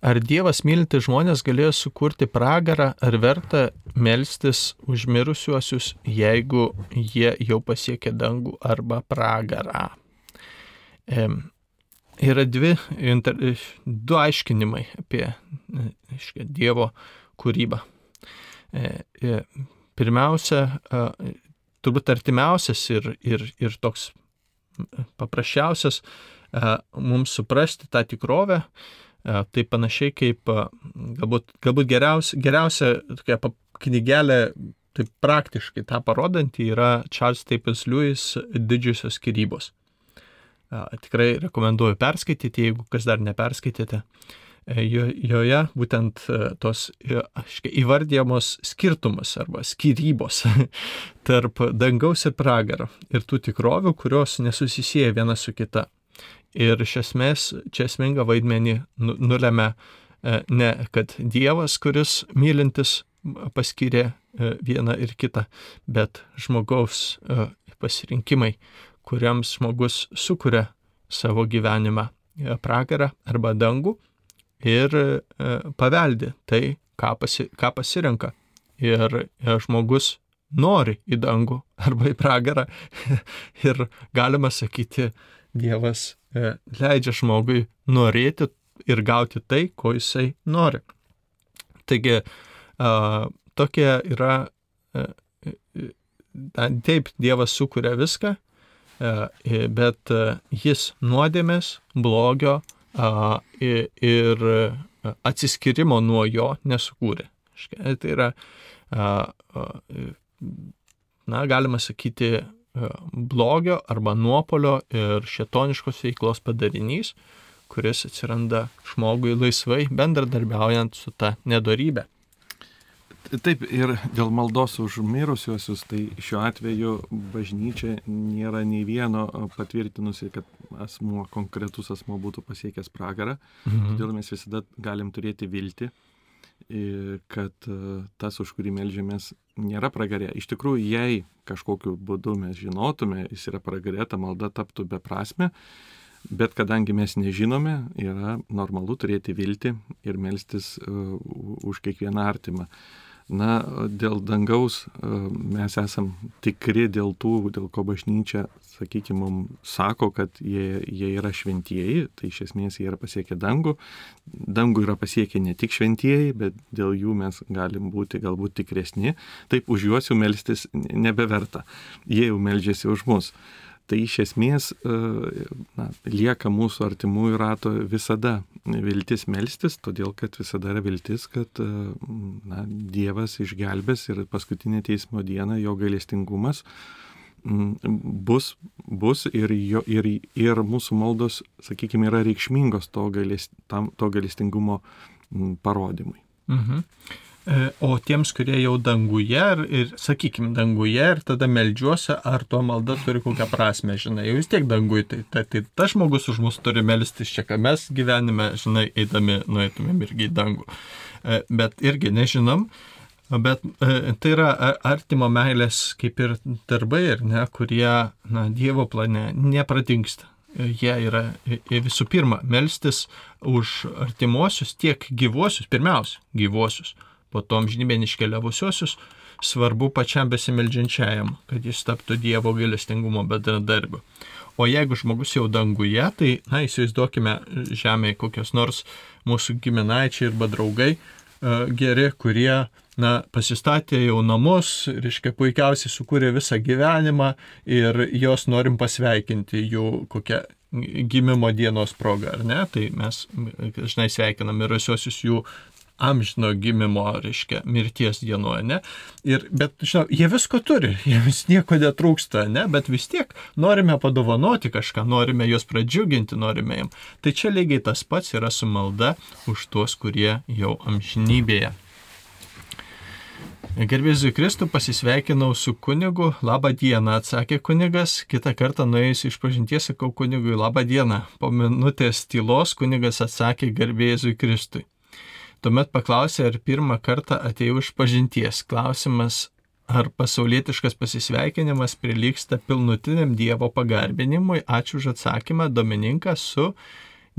Ar Dievas mylinti žmonės galėjo sukurti pragarą, ar verta melstis už mirusiuosius, jeigu jie jau pasiekė dangų arba pragarą? E, yra dvi, du aiškinimai apie aiškia, Dievo kūrybą. E, e, pirmiausia, turbūt artimiausias ir, ir, ir toks paprasčiausias e, mums suprasti tą tikrovę, E, tai panašiai kaip e, galbūt, galbūt geriausia, geriausia tokia knygelė, taip praktiškai tą parodantį yra Charles Staples Lewis didžiosios skirybos. Tikrai rekomenduoju perskaityti, jeigu kas dar neperskaitėte. Joje būtent tos įvardyjamos skirtumas arba skirybos tarp dangaus ir pragaro ir tų tikrovių, kurios nesusisieja viena su kita. Ir iš esmės čia esminga vaidmenį nu, nulėmė e, ne kad Dievas, kuris mylintis paskyrė e, vieną ir kitą, bet žmogaus e, pasirinkimai, kuriams žmogus sukuria savo gyvenimą pragarą arba dangų ir paveldi tai, ką, pasi, ką pasirenka. Ir žmogus nori į dangų arba į pragarą ir galima sakyti, Dievas e, leidžia žmogui norėti ir gauti tai, ko jisai nori. Taigi, tokie yra, e, e, taip, Dievas sukuria viską, bet jis nuodėmės, blogio ir atsiskirimo nuo jo nesukūrė. Tai yra, na, galima sakyti, E, blogio arba nuopolio ir šetoniškos veiklos padarinys, kuris atsiranda žmogui laisvai bendradarbiaujant su ta nedorybė. Taip, ir dėl maldos už mirusiuosius, tai šiuo atveju bažnyčia nėra nei vieno patvirtinusi, kad asmuo, konkretus asmuo būtų pasiekęs pragarą. Mhm. Todėl mes visada galim turėti viltį, kad e, tas, už kurį melžiamės, nėra pragarė. Iš tikrųjų, jei kažkokiu būdu mes žinotume, jis yra pragarė, ta malda taptų beprasme, Bet kadangi mes nežinome, yra normalu turėti viltį ir melstis uh, už kiekvieną artimą. Na, dėl dangaus uh, mes esam tikri dėl tų, dėl ko bažnyčia, sakykime, mums sako, kad jie, jie yra šventieji, tai iš esmės jie yra pasiekę dangų. Dangų yra pasiekę ne tik šventieji, bet dėl jų mes galim būti galbūt tikresni. Taip už juos jau melstis nebeverta. Jie jau meldžiasi už mus tai iš esmės e, na, lieka mūsų artimųjų rato visada viltis melstis, todėl kad visada yra viltis, kad e, na, Dievas išgelbės ir paskutinė teismo diena jo gailestingumas bus, bus ir, jo, ir, ir mūsų maldos, sakykime, yra reikšmingos to, gailest, tam, to gailestingumo parodymui. Mhm. E, o tiems, kurie jau danguje ir, ir sakykime, danguje ir tada melžiuosi, ar tuo malda turi kokią prasme, žinai, jau vis tiek dangui, tai, tai, tai tas žmogus už mus turi melstis čia, ką mes gyvenime, žinai, eidami, nueitumėm irgi į dangų. E, bet irgi nežinom, bet e, tai yra artimo meilės kaip ir darbai, ir ne, kurie, na, Dievo plane nepratingsta jie yra visų pirma melstis už artimuosius, tiek gyvuosius, pirmiausia, gyvuosius, po to amžinybėn iškeliavusiosius, svarbu pačiam besimeldžiančiajam, kad jis taptų Dievo gailestingumo bedradarbiu. O jeigu žmogus jau danguje, tai, na, įsivaizduokime žemėje kokios nors mūsų giminaičiai arba draugai e, geri, kurie, na, pasistatė jau namus, reiškia, puikiausiai sukūrė visą gyvenimą ir jos norim pasveikinti jų kokią gimimo dienos progą, ar ne? Tai mes dažnai sveikinam mirusiosius jų amžino gimimo, reiškia, mirties dienoje, ne? Ir, bet, žinau, jie visko turi, jiems nieko netrūksta, ne? Bet vis tiek norime padovanoti kažką, norime juos pradžiuginti, norime jiem. Tai čia lygiai tas pats yra su malda už tuos, kurie jau amžinybėje. Gerbėzui Kristų pasisveikinau su kunigu, labą dieną, atsakė kunigas, kitą kartą nuėjus iš pažinties sakau kunigui labą dieną. Po minutės tylos kunigas atsakė gerbėzui Kristui. Tuomet paklausė, ar pirmą kartą atėjau iš pažinties. Klausimas, ar pasaulietiškas pasisveikinimas prilyksta pilnutiniam Dievo pagarbinimui. Ačiū už atsakymą, Domininkas su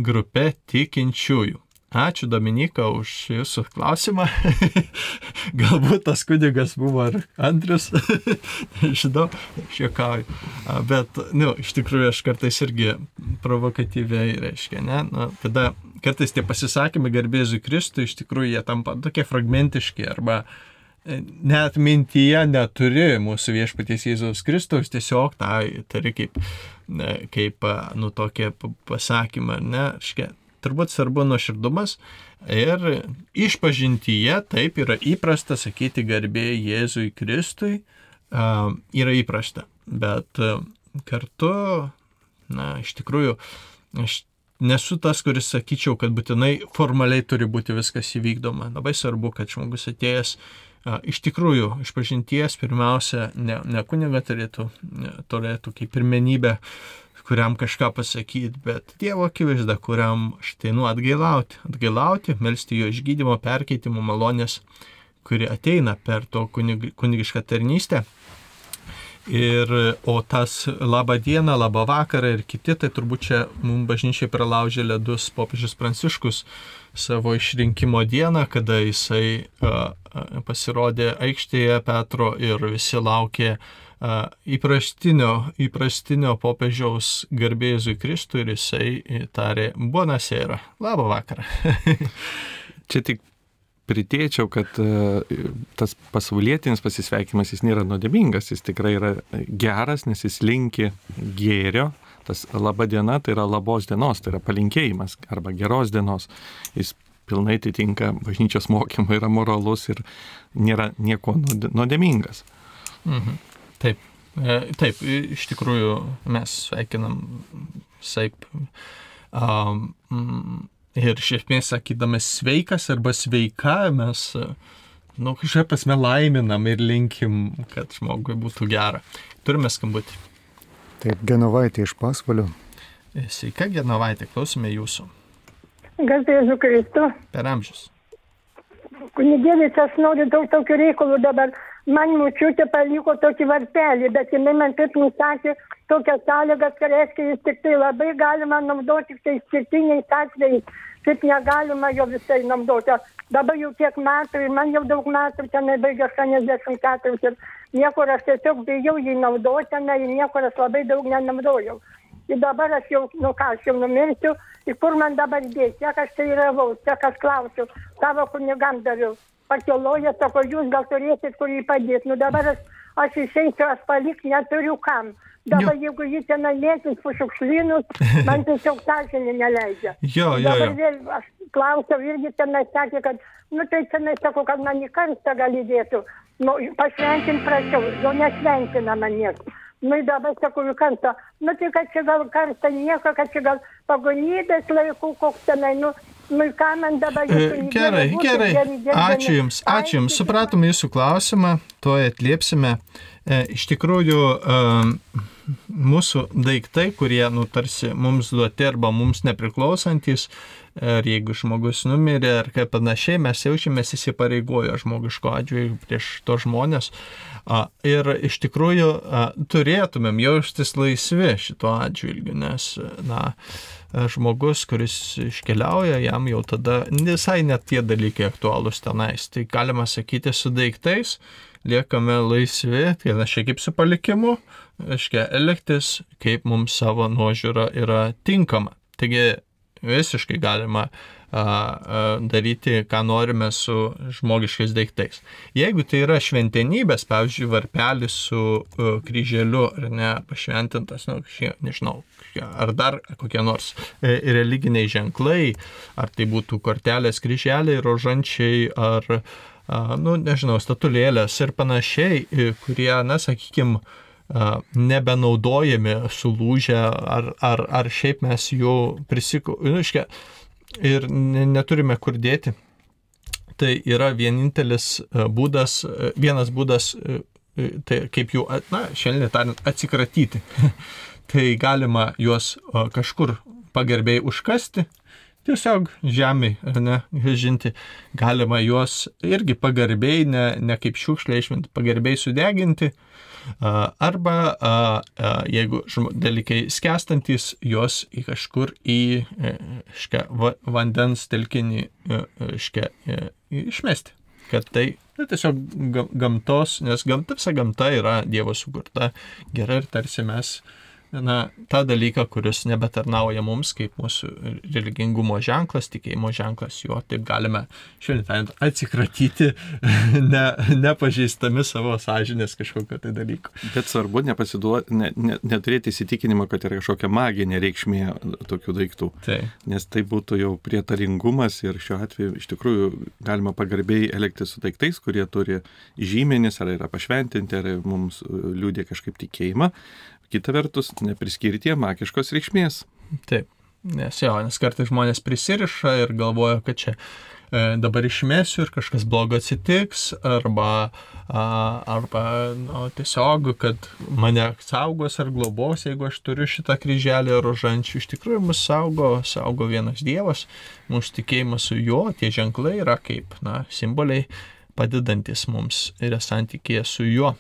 grupe tikinčiųjų. Ačiū Dominika už jūsų klausimą. Galbūt tas kunigas buvo ar Andrius, žinau, šiekauju. Bet, nu, iš tikrųjų aš kartais irgi provokatyviai reiškia, ne? Nu, tada kartais tie pasisakymai garbėzui Kristui iš tikrųjų jie tampa tokie fragmentiški arba e, net mintyje neturi mūsų viešpaties Jėzaus Kristaus, tiesiog tą turi kaip, kaip nu, tokie pasakymą, ne, škia, turbūt svarbu nuoširdumas ir išpažintyje taip yra įprasta sakyti garbė Jėzui Kristui, yra įprasta, bet kartu, na, iš tikrųjų, aš nesu tas, kuris sakyčiau, kad būtinai formaliai turi būti viskas įvykdoma. Labai svarbu, kad žmogus atėjęs a, iš tikrųjų iš pažinties pirmiausia ne, ne kuniga turėtų, turėtų kaip pirmenybę kuriam kažką pasakyti, bet Dievo akivaizda, kuriam štai nu atgailauti, atgailauti, melstį jo išgydymo, perkeitimo malonės, kuri ateina per to kunig, kunigišką tarnystę. Ir, o tas labą dieną, labą vakarą ir kiti, tai turbūt čia mums bažnyčiai pralaužė ledus popiežius Pranciškus savo išrinkimo dieną, kada jisai uh, pasirodė aikštėje Petro ir visi laukė uh, įprastinio, įprastinio popiežiaus garbėzui Kristui ir jisai tarė Buonasera, labą vakarą. čia tik pridėčiau, kad e, tas pasaulietinis pasisveikimas jis nėra nuodėmingas, jis tikrai yra geras, nes jis linki gėrio. Tas laba diena tai yra labos dienos, tai yra palinkėjimas arba geros dienos. Jis pilnai atitinka bažnyčios mokymą, yra moralus ir nėra nieko nuodėmingas. Mhm. Taip, e, taip, iš tikrųjų mes sveikinam saip. Um, Ir iš esmės sakydamas sveikas arba sveika mes, nu, kažkaip prasme laiminam ir linkim, kad žmogui būtų gera. Turime skambutį. Taip, Genovaitė iš pasvalio. Sveika, Genovaitė, klausime jūsų. Garbėsiu Kristų. Per amžius. Kunigėlis, aš noriu daug tokių reikalų dabar. Man mučiutė paliko tokį varpelį, bet jinai man taip nusakė, tokias sąlygas, kad reiškia, jis tik tai labai galima naudoti tik tai skirtiniais atvejais, kaip negalima jo visai naudoti. Dabar jau tiek metų ir man jau daug metų, ten baigia 84 ir niekur aš tiesiog bijau jį naudoti, ten ir niekur aš labai daug nenaudojau. Ir dabar aš jau, nu ką, aš jau numirsiu, ir kur man dabar dėti, kiek aš tai ravau, kiek aš klausiu, savo kunigam daviau. Pakiloja, sako, jūs gal turėsit kur jį padėti. Nu dabar aš, aš išeisiu, aš palik neturiu kam. Dabar jeigu jį ten mėtys po šiukšlynus, man tiesiog sąžinė neleidžia. Jo, jo, Dabar jo. vėl aš klausiau irgi tenai sakė, kad, nu tai tenai sakau, kad man į karstą gal įdėtų. Nu, pašventint prašiau, jo nešventina man niekas. Nu dabar sakau karstą, nu tai kad čia gal karstą nieko, kad čia gal pagonybės laikų koks tenai, nu, nu ką man dabar jūsų Gerai, būtų gerai. geri, geri, Ačiū Jums, ačiū Jums. Supratome Jūsų klausimą, to atliepsime. E, Iš tikrųjų, e, mūsų daiktai, kurie, nu, tarsi mums duoti arba mums nepriklausantis, ar jeigu žmogus numirė, ar kaip panašiai, mes jaučiamės įsipareigoję žmogiško atžvilgiu prieš to žmonės. Ir iš tikrųjų turėtumėm jaustis laisvi šituo atžvilgiu, nes, na, žmogus, kuris iškeliauja, jam jau tada visai net tie dalykai aktualūs tenais. Tai galima sakyti su daiktais, liekame laisvi, panašiai kaip su palikimu, reiškia, elgtis, kaip mums savo nuožiūra yra tinkama. Taigi visiškai galima a, a, daryti, ką norime su žmogiškais daiktais. Jeigu tai yra šventenybės, pavyzdžiui, varpelis su a, kryželiu ar ne pašventintas, nu, kažkie, nežinau, ar dar kokie nors e, religiniai ženklai, ar tai būtų kortelės, kryželiai, rožančiai, ar, a, nu, nežinau, statulėlės ir panašiai, kurie, na, sakykime, nebenaudojami, sulūžę, ar, ar, ar šiaip mes jų prisikau, nu, ir ne, neturime kur dėti. Tai yra vienintelis būdas, vienas būdas, tai kaip jų, na, šiandien tariant, atsikratyti. tai galima juos kažkur pagarbiai užkasti, tiesiog žemai, ar ne, grąžinti. Galima juos irgi pagarbiai, ne, ne kaip šiukšlė išminti, pagarbiai sudeginti. Arba, jeigu dalykai skestantis, juos į kažkur į e, škia, va, vandens telkinį e, e, škia, išmesti. Kad tai na, tiesiog ga- gamtos, nes gamta, visa gamta yra Dievo sukurta gera ir tarsi mes na, tą dalyką, kuris nebetarnauja mums kaip mūsų religingumo ženklas, tikėjimo ženklas, jo taip galime tariant atsikratyti, ne, nepažeistami savo sąžinės kažkokio tai dalyko. Bet svarbu nepasiduoti, ne, ne, neturėti įsitikinimą, kad yra kažkokia maginė reikšmė tokių daiktų. Tai. Nes tai būtų jau prietaringumas ir šiuo atveju iš tikrųjų galima pagarbiai elgtis su daiktais, kurie turi žymenis, ar yra pašventinti, ar mums liūdė kažkaip tikėjimą. Kita vertus, nepriskirti jie magiškos reikšmės. Taip, nes jo, nes kartais žmonės prisiriša ir galvoja, kad čia e, dabar išmėsiu ir kažkas blogo atsitiks, arba, a, arba nu, tiesiog, kad mane saugos ar globos, jeigu aš turiu šitą kryželį rožančių. Iš tikrųjų, mus saugo, saugo vienas Dievas, mūsų tikėjimas su juo, tie ženklai yra kaip, na, simboliai padedantis mums ir santykėje su juo.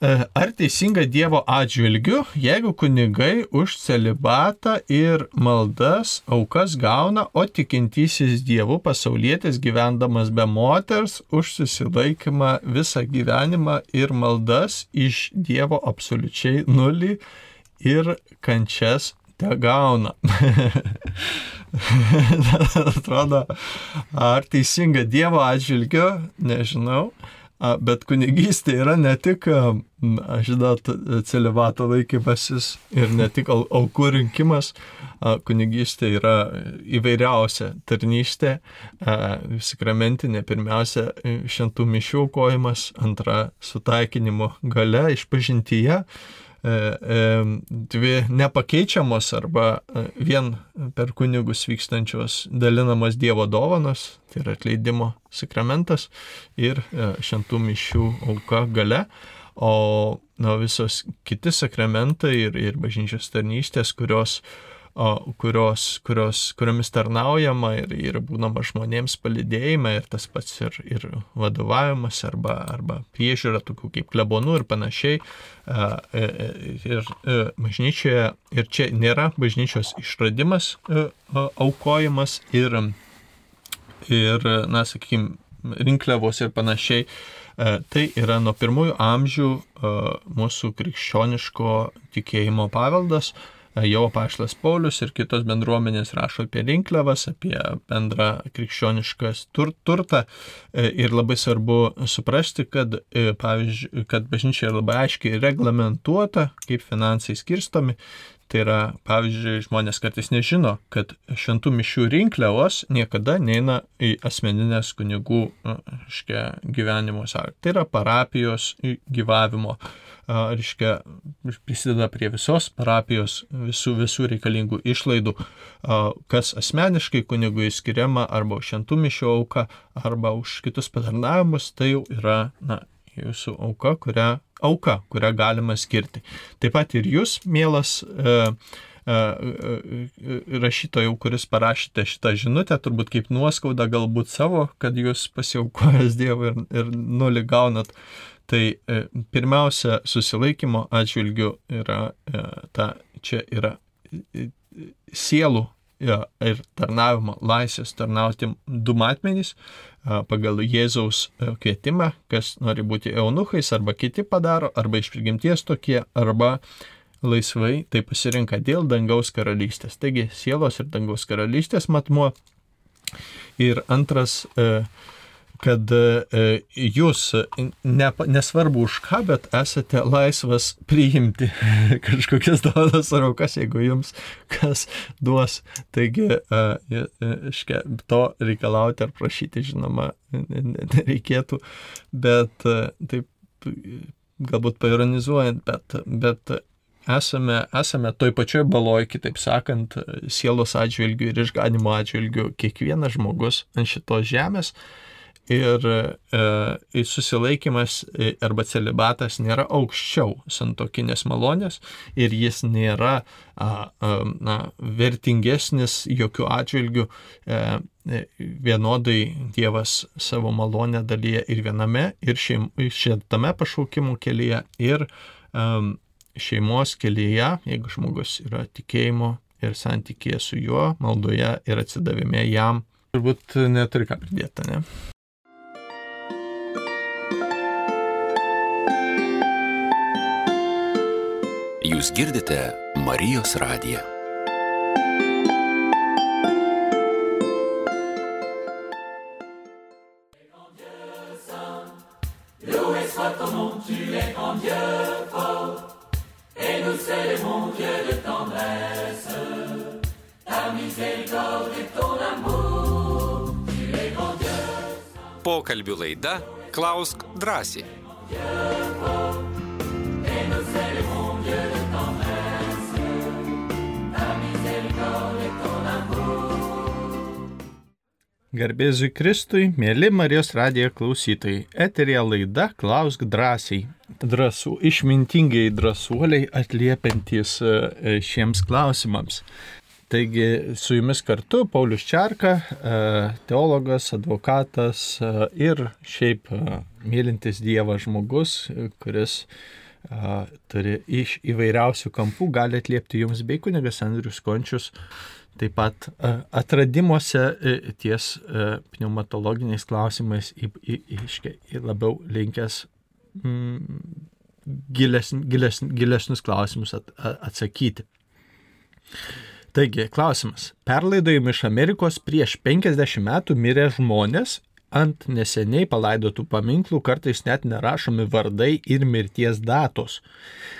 E, Ar teisinga Dievo atžvilgiu, jeigu kunigai už celibatą ir maldas aukas gauna, o tikintysis Dievu pasaulietis gyvendamas be moters už susilaikymą visą gyvenimą ir maldas iš Dievo absoliučiai nulį ir kančias te gauna. Atrodo, ar teisinga Dievo atžvilgiu, nežinau. Bet kunigystė yra ne tik, žinau, celibato laikymasis ir ne tik au- aukų rinkimas, kunigystė yra įvairiausia tarnystė, sakramentinė, pirmiausia, e, šventų mišių aukojimas, antra, sutaikinimo gale išpažintyje, dvi nepakeičiamos arba e, vien per kunigus vykstančios dalinamos Dievo dovanos, tai yra atleidimo sakramentas ir e, šventų mišių auka gale, o na, visos kiti sakramentai ir, ir bažnyčios tarnystės, kurios o, kurios, kurios, kuriomis tarnaujama ir, ir būnama žmonėms palidėjime ir tas pats ir, ir vadovavimas arba, arba priežiūra tokių kaip klebonų ir panašiai. E, e, ir bažnyčioje, ir čia nėra bažnyčios išradimas aukojimas ir, ir na, sakykime, rinkliavos ir panašiai. Tai yra nuo pirmųjų amžių mūsų krikščioniško tikėjimo paveldas, jau apaštas Paulius ir kitos bendruomenės rašo apie rinkliavas, apie bendrą krikščionišką tur, turtą. E, ir labai svarbu suprasti, kad, e, pavyzdžiui, kad bažnyčia yra labai aiškiai reglamentuota, kaip finansai skirstomi. Tai yra, pavyzdžiui, žmonės kartais nežino, kad šventų mišių rinkliavos niekada neina į asmeninės kunigų škia, gyvenimo sąlygą. Tai yra parapijos gyvavimo reiškia, prisideda prie visos parapijos, visų, visų reikalingų išlaidų, kas asmeniškai kunigui skiriama arba už šventų mišio auką, arba už kitus patarnavimus, tai jau yra na, jūsų auka, kurią, auka, kurią galima skirti. Taip pat ir jūs, mielas e, e, e, rašytojų, kuris parašėte šitą žinutę, turbūt kaip nuoskaudą galbūt savo, kad jūs pasiaukojęs Dievui ir, ir nulį gaunat Tai e, pirmiausia, susilaikymo atžvilgiu yra e, ta, čia yra e, sielų ir tarnavimo laisvės tarnauti du matmenys pagal Jėzaus kvietimą, kas nori būti eunuchais, arba kiti padaro, arba iš prigimties tokie, arba laisvai tai pasirinka dėl dangaus karalystės. Taigi sielos ir dangaus karalystės matmuo. Ir antras, e, kad e, jūs, ne, nesvarbu už ką, bet esate laisvas priimti kažkokias dovanas ar aukas, jeigu jums kas duos. Taigi, e, iškia, to reikalauti ar prašyti, žinoma, nereikėtų, bet e, taip, galbūt paironizuojant, bet, bet esame, esame toj pačioj baloj, kitaip sakant, sielos atžvilgių ir išganimo atžvilgių kiekvienas žmogus ant šitos žemės Ir e, susilaikimas e, arba celibatas nėra aukščiau santokinės malonės ir jis nėra a, a, na, vertingesnis jokių atžvilgių. E, e, vienodai Dievas savo malonę dalyja ir viename, ir šitame pašaukimų kelyje, ir e, šeimos kelyje, jeigu žmogus yra tikėjimo ir santykėje su juo, maldoje ir atsidavime jam. Turbūt neturi ką pridėti, ne? Tu es grand Dieu. Pokalbių laida Klausk drąsiai. Dieu Garbėzui Kristui, mėly Marijos radijo klausytojai, eterija laida Klausk drąsiai. Drąsų, išmintingai drąsuoliai atliepiantys e, šiems klausimams. Taigi su jumis kartu Paulius Čarka, e, teologas, advokatas e, ir šiaip mylintis Dievą žmogus, kuris turi iš įvairiausių kampų, gali atliepti jums bei kunigas Andrius Končius Taip pat e, atradimuose e, ties e, pneumatologiniais klausimais į, į, į, į labiau linkęs mm, gilesn, gilesn, gilesnius klausimus at, atsakyti. Taigi, klausimas. Perlaidojami iš Amerikos prieš 50 metų mirę žmonės ant neseniai palaidotų paminklų kartais net nerašomi vardai ir mirties datos.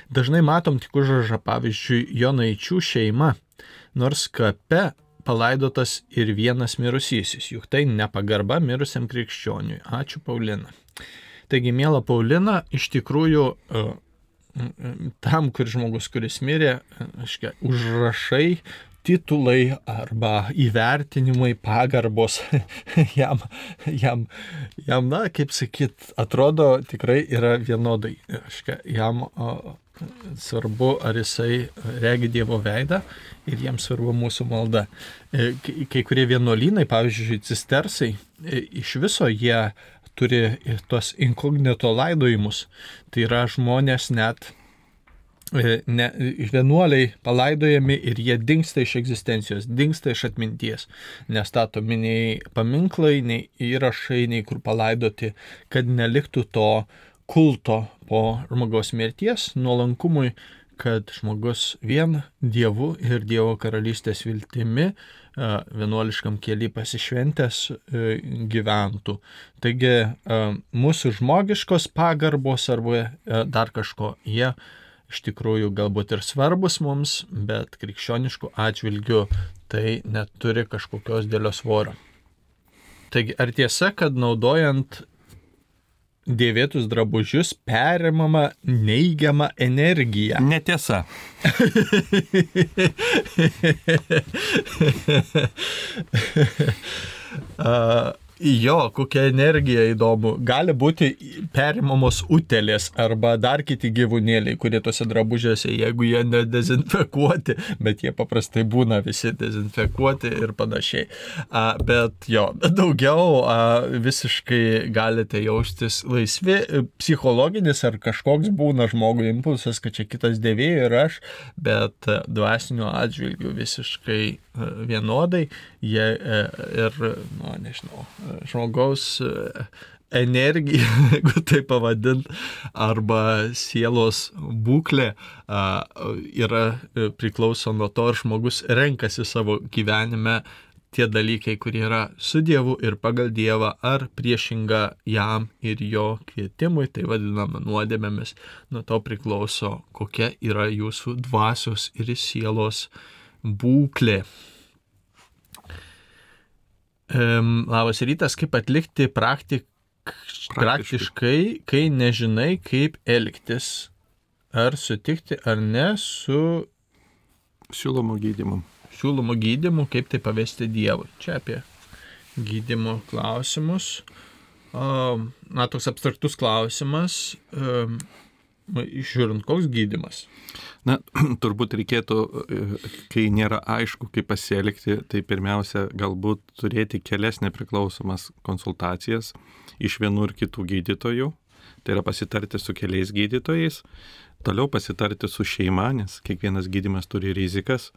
Dažnai matom tik užrašą, pavyzdžiui, Jonaičių šeima nors kape palaidotas ir vienas mirusysis, juk tai nepagarba mirusiam krikščioniui. Ačiū Paulina. Taigi, mėla Paulina, iš tikrųjų e, tam, kur žmogus, kuris mirė, aiškia, užrašai, titulai arba įvertinimai, pagarbos jam, jam, jam, na, kaip sakyt, atrodo tikrai yra vienodai. Aiškia, jam svarbu, ar jisai regi Dievo veidą ir jiems svarbu mūsų malda. E, Kai kurie vienuolynai, pavyzdžiui, cistersai, e, iš viso jie turi tuos inkognito laidojimus. Tai yra žmonės net e, ne, vienuoliai palaidojami ir jie dinksta iš egzistencijos, dinksta iš atminties. Nestatomi nei paminklai, nei įrašai, nei kur palaidoti, kad neliktų to kulto po žmogaus mirties, nuolankumui, kad žmogus vien Dievu ir Dievo karalystės viltimi e, vienuoliškam keli pasišventęs e, gyventų. Taigi e, mūsų žmogiškos pagarbos arba dar kažko jie iš tikrųjų galbūt ir svarbus mums, bet krikščioniškų atžvilgių tai neturi kažkokios dėlio svorio. Taigi, ar tiesa, kad naudojant dėvėtus drabužius perimama neigiama energija? Netiesa. A, Jo, kokia energija įdomu. Gali būti perimamos utelės arba dar kiti gyvūnėliai, kurie tuose drabužiuose, jeigu jie nedezinfekuoti, bet jie paprastai būna visi dezinfekuoti ir panašiai. A, bet jo, daugiau a, visiškai galite jaustis laisvi. Psichologinis ar kažkoks būna žmogui impulsas, kad čia kitas dėvėjai ir aš, bet a, dvasiniu atžvilgiu visiškai a, vienodai. Jie e, ir, nu, nežinau, žmogaus e, energija, jeigu tai pavadint, arba sielos būklė yra e, priklauso nuo to, ar žmogus renkasi savo gyvenime tie dalykai, kurie yra su Dievu ir pagal Dievą, ar priešinga jam ir jo kvietimui, tai vadiname nuodėmėmis, nuo to priklauso, kokia yra jūsų dvasios ir sielos būklė. Um, labas rytas, kaip atlikti praktik, praktiškai. praktiškai, kai nežinai, kaip elgtis, ar sutikti ar ne su Siūlomo gydymu. siūlomu gydymu, kaip tai pavesti Dievui. Čia apie gydymo klausimus. Um, Na, toks abstraktus klausimas. Um, Žiūrint, koks gydimas. Na, turbūt reikėtų, e, kai nėra aišku, kaip pasielgti, tai pirmiausia, galbūt turėti kelias nepriklausomas konsultacijas iš vienų ir kitų gydytojų. Tai yra pasitarti su keliais gydytojais, toliau pasitarti su šeima, nes kiekvienas gydimas turi rizikas.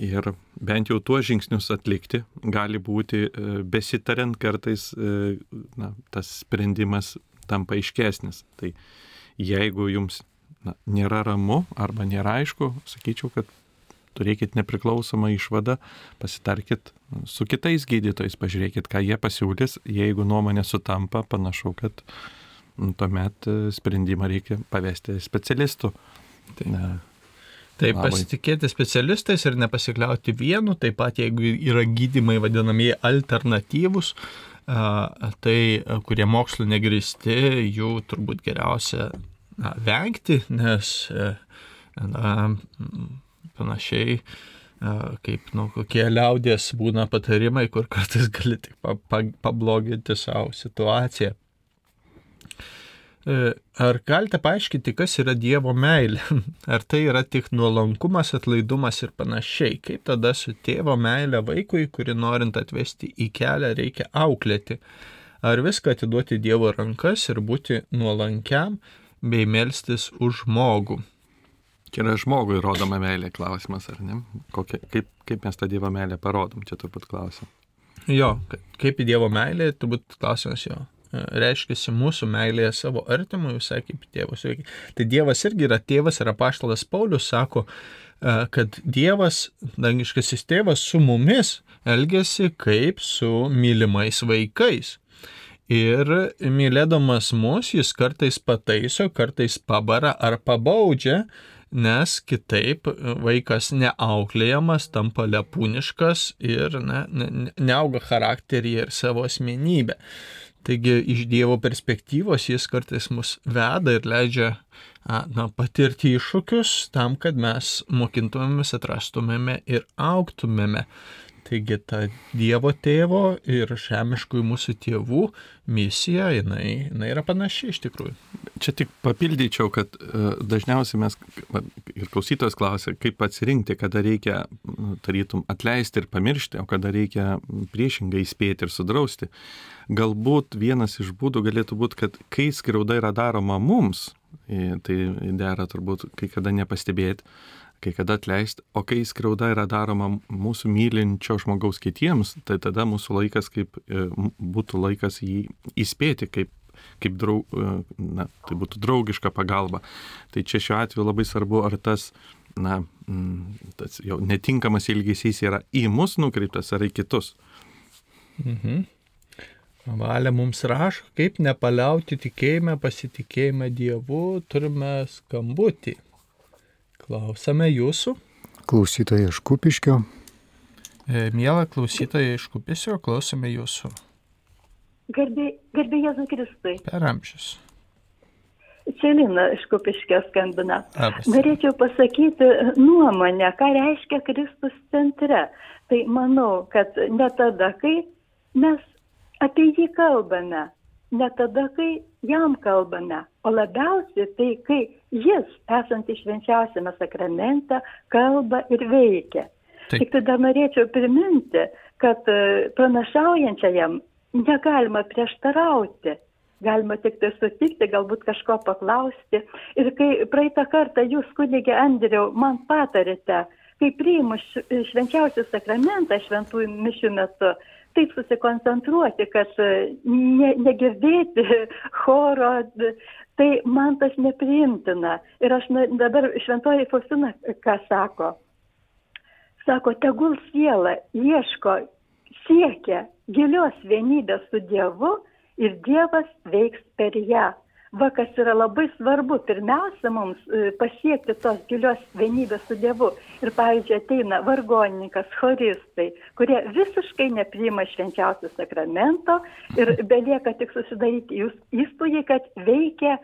Ir bent jau tuos žingsnius atlikti gali būti, e, besitariant kartais e, na, tas sprendimas tampa aiškesnis. Tai jeigu jums na, nėra ramu arba nėra aišku, sakyčiau, kad turėkit nepriklausomą išvadą, pasitarkit su kitais gydytojais, pažiūrėkit, ką jie pasiūlys, jeigu nuomonė sutampa, panašu, kad tuomet e, sprendimą reikia pavesti specialistų. Tai, na, Taip, Labai. pasitikėti specialistais ir nepasikliauti vienu, taip pat jeigu yra gydimai vadinamieji alternatyvus, tai kurie mokslo negristi, jų turbūt geriausia na, vengti, nes e, na, panašiai kaip nu, kokie liaudės būna patarimai, kur kartais gali tik pa, pa, pabloginti savo situaciją. E, Ar galite paaiškinti, kas yra Dievo meilė? Ar tai yra tik nuolankumas, atlaidumas ir panašiai? Kaip tada su tėvo meilė vaikui, kurį norint atvesti į kelią, reikia auklėti? Ar viską atiduoti Dievo rankas ir būti nuolankiam bei melstis už žmogų? čia yra žmogui rodoma meilė klausimas, ar ne? Kokia, kaip, kaip mes tą Dievo meilę parodom, čia turbūt klausim. Jo, ka- kaip į Dievo meilę, turbūt klausimas jo. E, Reiškia mūsų meilėje savo artimui, visai kaip tėvas. veikia. Tai Dievas irgi yra tėvas ir apaštalas Paulius sako, e, kad Dievas, dangiškasis tėvas, su mumis elgesi kaip su mylimais vaikais. Ir mylėdamas mus, jis kartais pataiso, kartais pabara ar pabaudžia, nes kitaip vaikas neauklėjamas, tampa lepūniškas ir ne, ne- neauga charakterį ir savo asmenybę. Taigi iš Dievo perspektyvos jis kartais mus veda ir leidžia na, patirti iššūkius tam, kad mes mokintumėmės, atrastumėme ir auktumėme. Taigi ta Dievo tėvo ir žemiškųjų mūsų tėvų misija, jinai, jinai yra panaši iš tikrųjų. Čia tik papildyčiau, kad e, dažniausiai mes, ir klausytojas klausia, kaip atsirinkti, kada reikia, tarytum, atleisti ir pamiršti, o kada reikia priešingai įspėti ir sudrausti. Galbūt vienas iš būdų galėtų būti, kad kai skriauda yra daroma mums, tai dera turbūt kai kada nepastebėti, kai kada atleisti, o kai skriauda yra daroma mūsų mylinčio žmogaus kitiems, tai tada mūsų laikas kaip e, būtų laikas jį įspėti, kaip kaip draug, na, tai būtų draugiška pagalba. Tai čia šiuo atveju labai svarbu, ar tas, na, tas jau netinkamas ilgesys yra į mus nukreiptas ar į kitus. Mhm. Valė mums rašo, kaip nepaliauti tikėjime, pasitikėjime Dievu, turime skambutį. Klausame jūsų. Klausytoja iš Kupiškio. E, Mėla klausytoja iš Kupisio, klausome jūsų. Garbė, garbė Jėzui Kristui. Per amžius. Čia Lina iš Kupiškio skambina. Labas. Norėčiau pasakyti nuomonę, ką reiškia Kristus centre. Tai manau, kad ne tada, kai mes apie jį kalbame, ne tada, kai jam kalbame, o labiausiai tai, kai jis, esant išvenčiausiame sakramente, kalba ir veikia. Taip. Tik tada norėčiau priminti, kad e, pranašaujančiajam negalima prieštarauti. Galima tik tai sutikti, galbūt kažko paklausti. Ir kai praeitą kartą jūs, kunigė Andriau, man patarėte, kai priimu švenčiausią sakramentą šventųjų mišių metu, taip susikoncentruoti, kad e, ne, negirdėti choro, tai man tas nepriimtina. Ir aš dabar šventoji Faustina ką sako. Sako, tegul siela ieško, siekia gilios vienybės su Dievu ir Dievas veiks per ją. Va, kas yra labai svarbu, pirmiausia mums e, pasiekti tos gilios vienybės su Dievu. Ir, pavyzdžiui, ateina vargonininkas, choristai, kurie visiškai nepriima švenčiausio sakramento ir belieka tik susidaryti įspūdį, kad veikia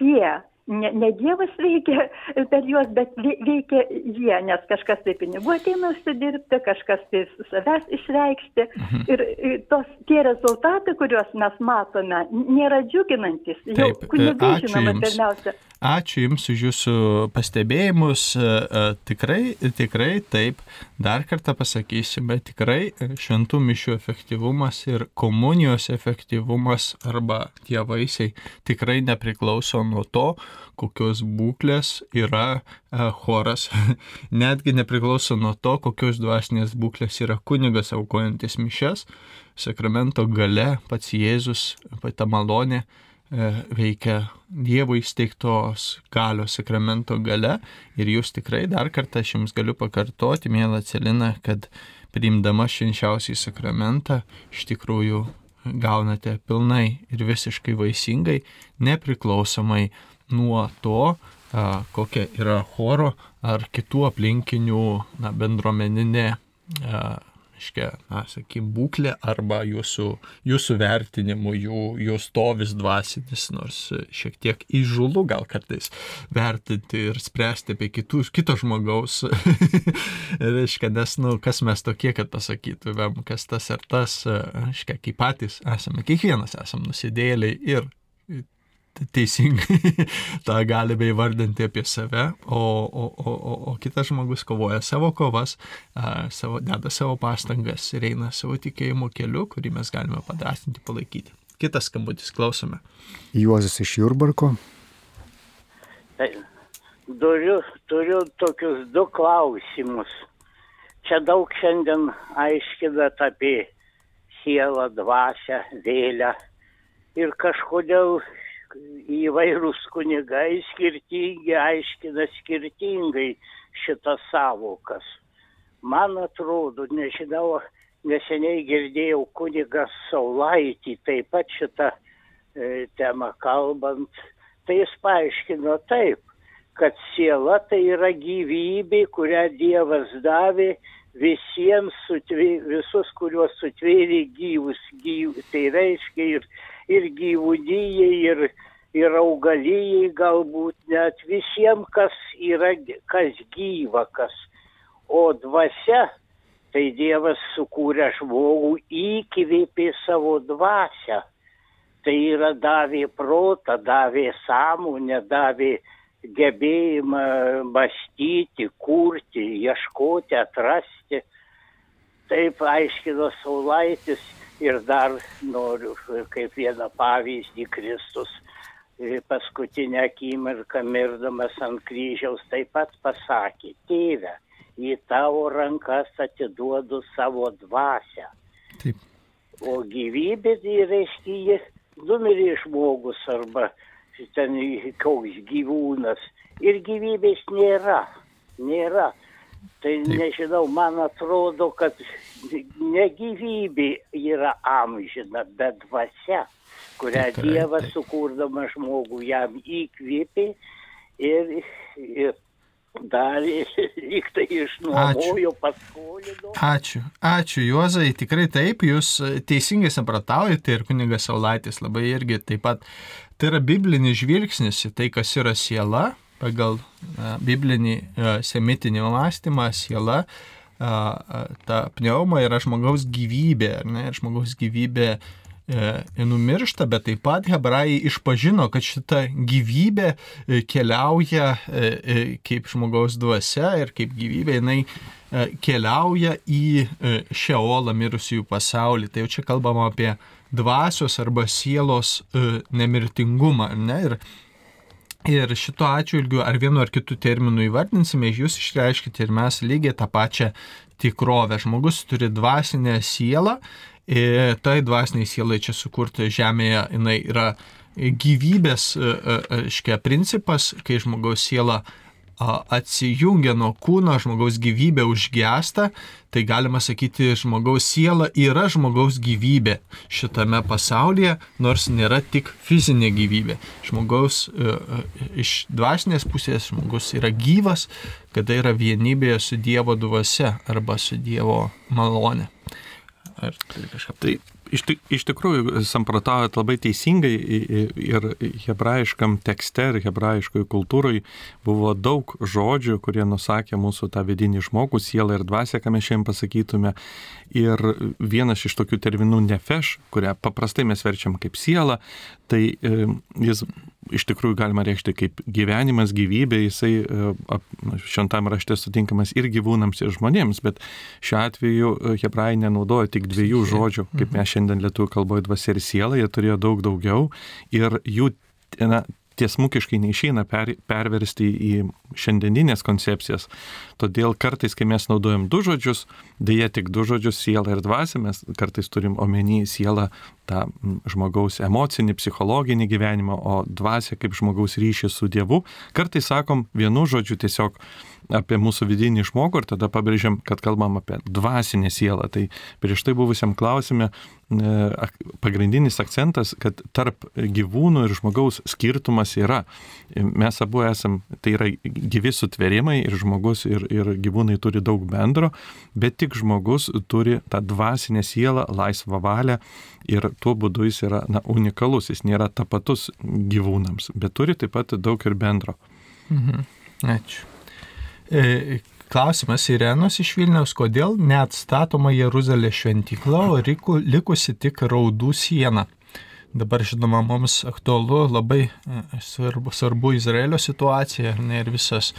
jie. Ne, ne Dievas veikia per juos, bet vei- veikia jie, nes kažkas tai pinigų ateina užsidirbti, kažkas tai savęs išreikšti. Ir e, tos, tie rezultatai, kuriuos mes matome, nėra džiuginantis. Jau e, kunigai, žinoma, pirmiausia. Ačiū Jums už Jūsų pastebėjimus. E, e, Tikrai, tikrai taip. Dar kartą pasakysime, tikrai šventų mišių efektyvumas ir komunijos efektyvumas arba tie vaisiai tikrai nepriklauso nuo to, kokios būklės yra e, choras. Netgi nepriklauso nuo to, kokios dvasinės būklės yra kunigas aukojantis mišes. Sakramento gale pats Jėzus, pati malonė e, veikia Dievo įsteigtos galios sakramento gale ir jūs tikrai dar kartą aš jums galiu pakartoti, mėla Celina, kad priimdama švenčiausiai sakramentą iš tikrųjų gaunate pilnai ir visiškai vaisingai, nepriklausomai nuo to, kokia yra choro ar kitų aplinkinių na, bendruomeninė a, reiškia, na, sakykim, būklė arba jūsų, jūsų vertinimų, jų, jų stovis dvasinis, nors šiek tiek įžulu gal kartais vertinti ir spręsti apie kitus, kito žmogaus, reiškia, nes, nu, kas mes tokie, kad pasakytumėm, kas tas ar tas, reiškia, kaip patys esame, kiekvienas esame nusidėliai ir teisingai tą galime įvardinti apie save, o, o, o, o, o kitas žmogus kovoja savo kovas, a, savo, deda savo pastangas ir eina savo tikėjimo keliu, kurį mes galime padrasinti, palaikyti. Kitas skambutis, klausome. Juozas iš Jurbarko. Tai Turiu, turiu tokius du klausimus. Čia daug šiandien aiškinat apie sielą, dvasę, vėlę. Ir kažkodėl įvairūs kunigai skirtingi aiškina skirtingai šitas savokas. Man atrodo, nežinau, neseniai girdėjau kunigas Saulaitį taip pat šitą e, temą kalbant. Tai jis paaiškino taip, kad siela tai yra gyvybė, kurią Dievas davė visiems, sutvė, visus, kuriuos sutvėrė gyvus, gyv, tai reiškia ir, ir gyvūdyjai, ir, ir augalyjai galbūt net visiems, kas yra, kas gyva, kas. O dvasia, tai Dievas sukūrė žmogų, įkvėpė savo dvasę. Tai yra davė protą, davė sąmonę, davė gebėjimą mąstyti, kurti, ieškoti, atrasti. Taip aiškino Saulaitis ir dar noriu kaip vieną pavyzdį Kristus e, paskutinę akimirką mirdamas ant kryžiaus taip pat pasakė, tėve, į tavo rankas atiduodu savo dvasę. Taip. O gyvybė, tai reiškia, jis numirė žmogus arba ten koks gyvūnas. Ir gyvybės nėra. Nėra. Tai Taip. nežinau, man atrodo, kad ne gyvybė yra amžina, bet dvasia, kurią Tikrai, Dievas taip. sukurdamas žmogų jam įkvėpė ir, ir darė, lyg tai išnuomojo, paskolino. Ačiū, ačiū Juozai, tikrai taip, jūs e, teisingai samprataujate ir kunigas Saulaitis labai irgi taip pat. Tai yra biblinis žvilgsnis į tai, kas yra siela, pagal biblinį a, semitinį mąstymą, siela, ta pneuma yra žmogaus gyvybė, ne, ir žmogaus gyvybė e, numiršta, bet taip pat hebrajai išpažino, kad šita gyvybė e, keliauja e, kaip žmogaus dvasia ir kaip gyvybė jinai keliauja į šeolą mirusiųjų pasaulį. Tai jau čia kalbama apie dvasios arba sielos nemirtingumą. Ne? Ir Ir šituo atžvilgiu ar vienu ar kitu terminu įvardinsime, jūs išreiškite ir mes lygiai tą pačią tikrovę. Žmogus turi dvasinę sielą, tai dvasiniai sielai čia sukurta žemėje, jinai yra gyvybės, e, e, aiškia, principas, kai žmogaus siela atsijungia nuo kūno, žmogaus gyvybė užgesta, tai galima sakyti, žmogaus siela yra žmogaus gyvybė šitame pasaulyje, nors nėra tik fizinė gyvybė. Žmogaus e, e, iš dvasinės pusės žmogus yra gyvas, kada yra vienybėje su Dievo dvasia arba su Dievo malone. Ar turi kažką? Tai iš, iš tikrųjų samprotaujat labai teisingai ir hebrajiškam tekste ir hebrajiškoje kultūroje buvo daug žodžių, kurie nusakė mūsų tą vidinį žmogų, sielą ir dvasę, ką mes šiandien pasakytume. Ir vienas iš tokių terminų nefeš, kurią paprastai mes verčiam kaip siela, tai e, jis iš tikrųjų galima reikšti kaip gyvenimas, gyvybė, jisai e, šventam rašte sutinkamas ir gyvūnams, ir žmonėms, bet šiuo atveju e, hebrajai nenaudoja tik dviejų žodžių, kaip mes šiandien lietuvių kalboje dvasia ir siela, jie turėjo daug daugiau ir jų na, tiesmukiškai neišeina per, perversti į šiandieninės koncepcijas. Todėl kartais, kai mes naudojam du žodžius, dėja tik du žodžius siela ir dvasia, mes kartais turim omeny sielą tą žmogaus emocinį, psichologinį gyvenimą, o dvasia kaip žmogaus ryšį su Dievu. Kartais sakom vienu žodžiu tiesiog apie mūsų vidinį žmogų ir tada pabrėžiam, kad kalbam apie dvasinę sielą. Tai prieš tai buvusiam klausime e, pagrindinis akcentas, kad tarp gyvūnų ir žmogaus skirtumas yra. Mes abu esam, tai yra gyvi sutvėrimai ir žmogus ir, ir gyvūnai turi daug bendro, bet tik žmogus turi tą dvasinę sielą, laisvą valią ir tuo būdu jis yra na, unikalus, jis nėra tapatus gyvūnams, bet turi taip pat daug ir bendro. Mhm. Ačiū. E, Klausimas Irenos iš Vilniaus, kodėl neatstatoma Jeruzalės šventykla, o riku- likusi tik raudų siena. Dabar, žinoma, mums aktualu labai e, svarbu, svarbu Izraelio situacija ne, ir visas,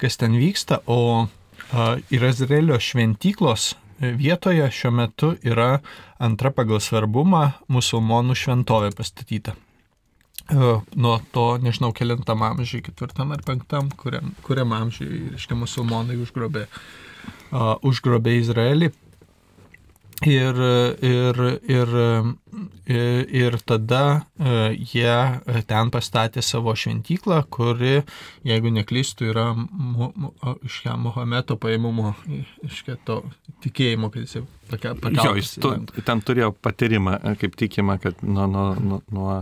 kas ten vyksta, o a, ir Izraelio šventyklos e, vietoje šiuo metu yra antra pagal svarbumą musulmonų šventovė pastatyta. E, nuo to, nežinau, kelintam amžiui, ketvirtam ar penktam, kuriam, kuriam amžiui, reiškia, musulmonai užgrobė, uh, užgrobė Izraelį. Ir, ir, ir, ir, tada uh, jie ten pastatė savo šventyklą, kuri, jeigu neklystų, yra mu, mu, iš Mohameto paėmumo, iš to tikėjimo, kad jis tokia Jo, jis tu, ten turėjo patyrimą, kaip tikima, kad nuo, nuo, nuo, nuo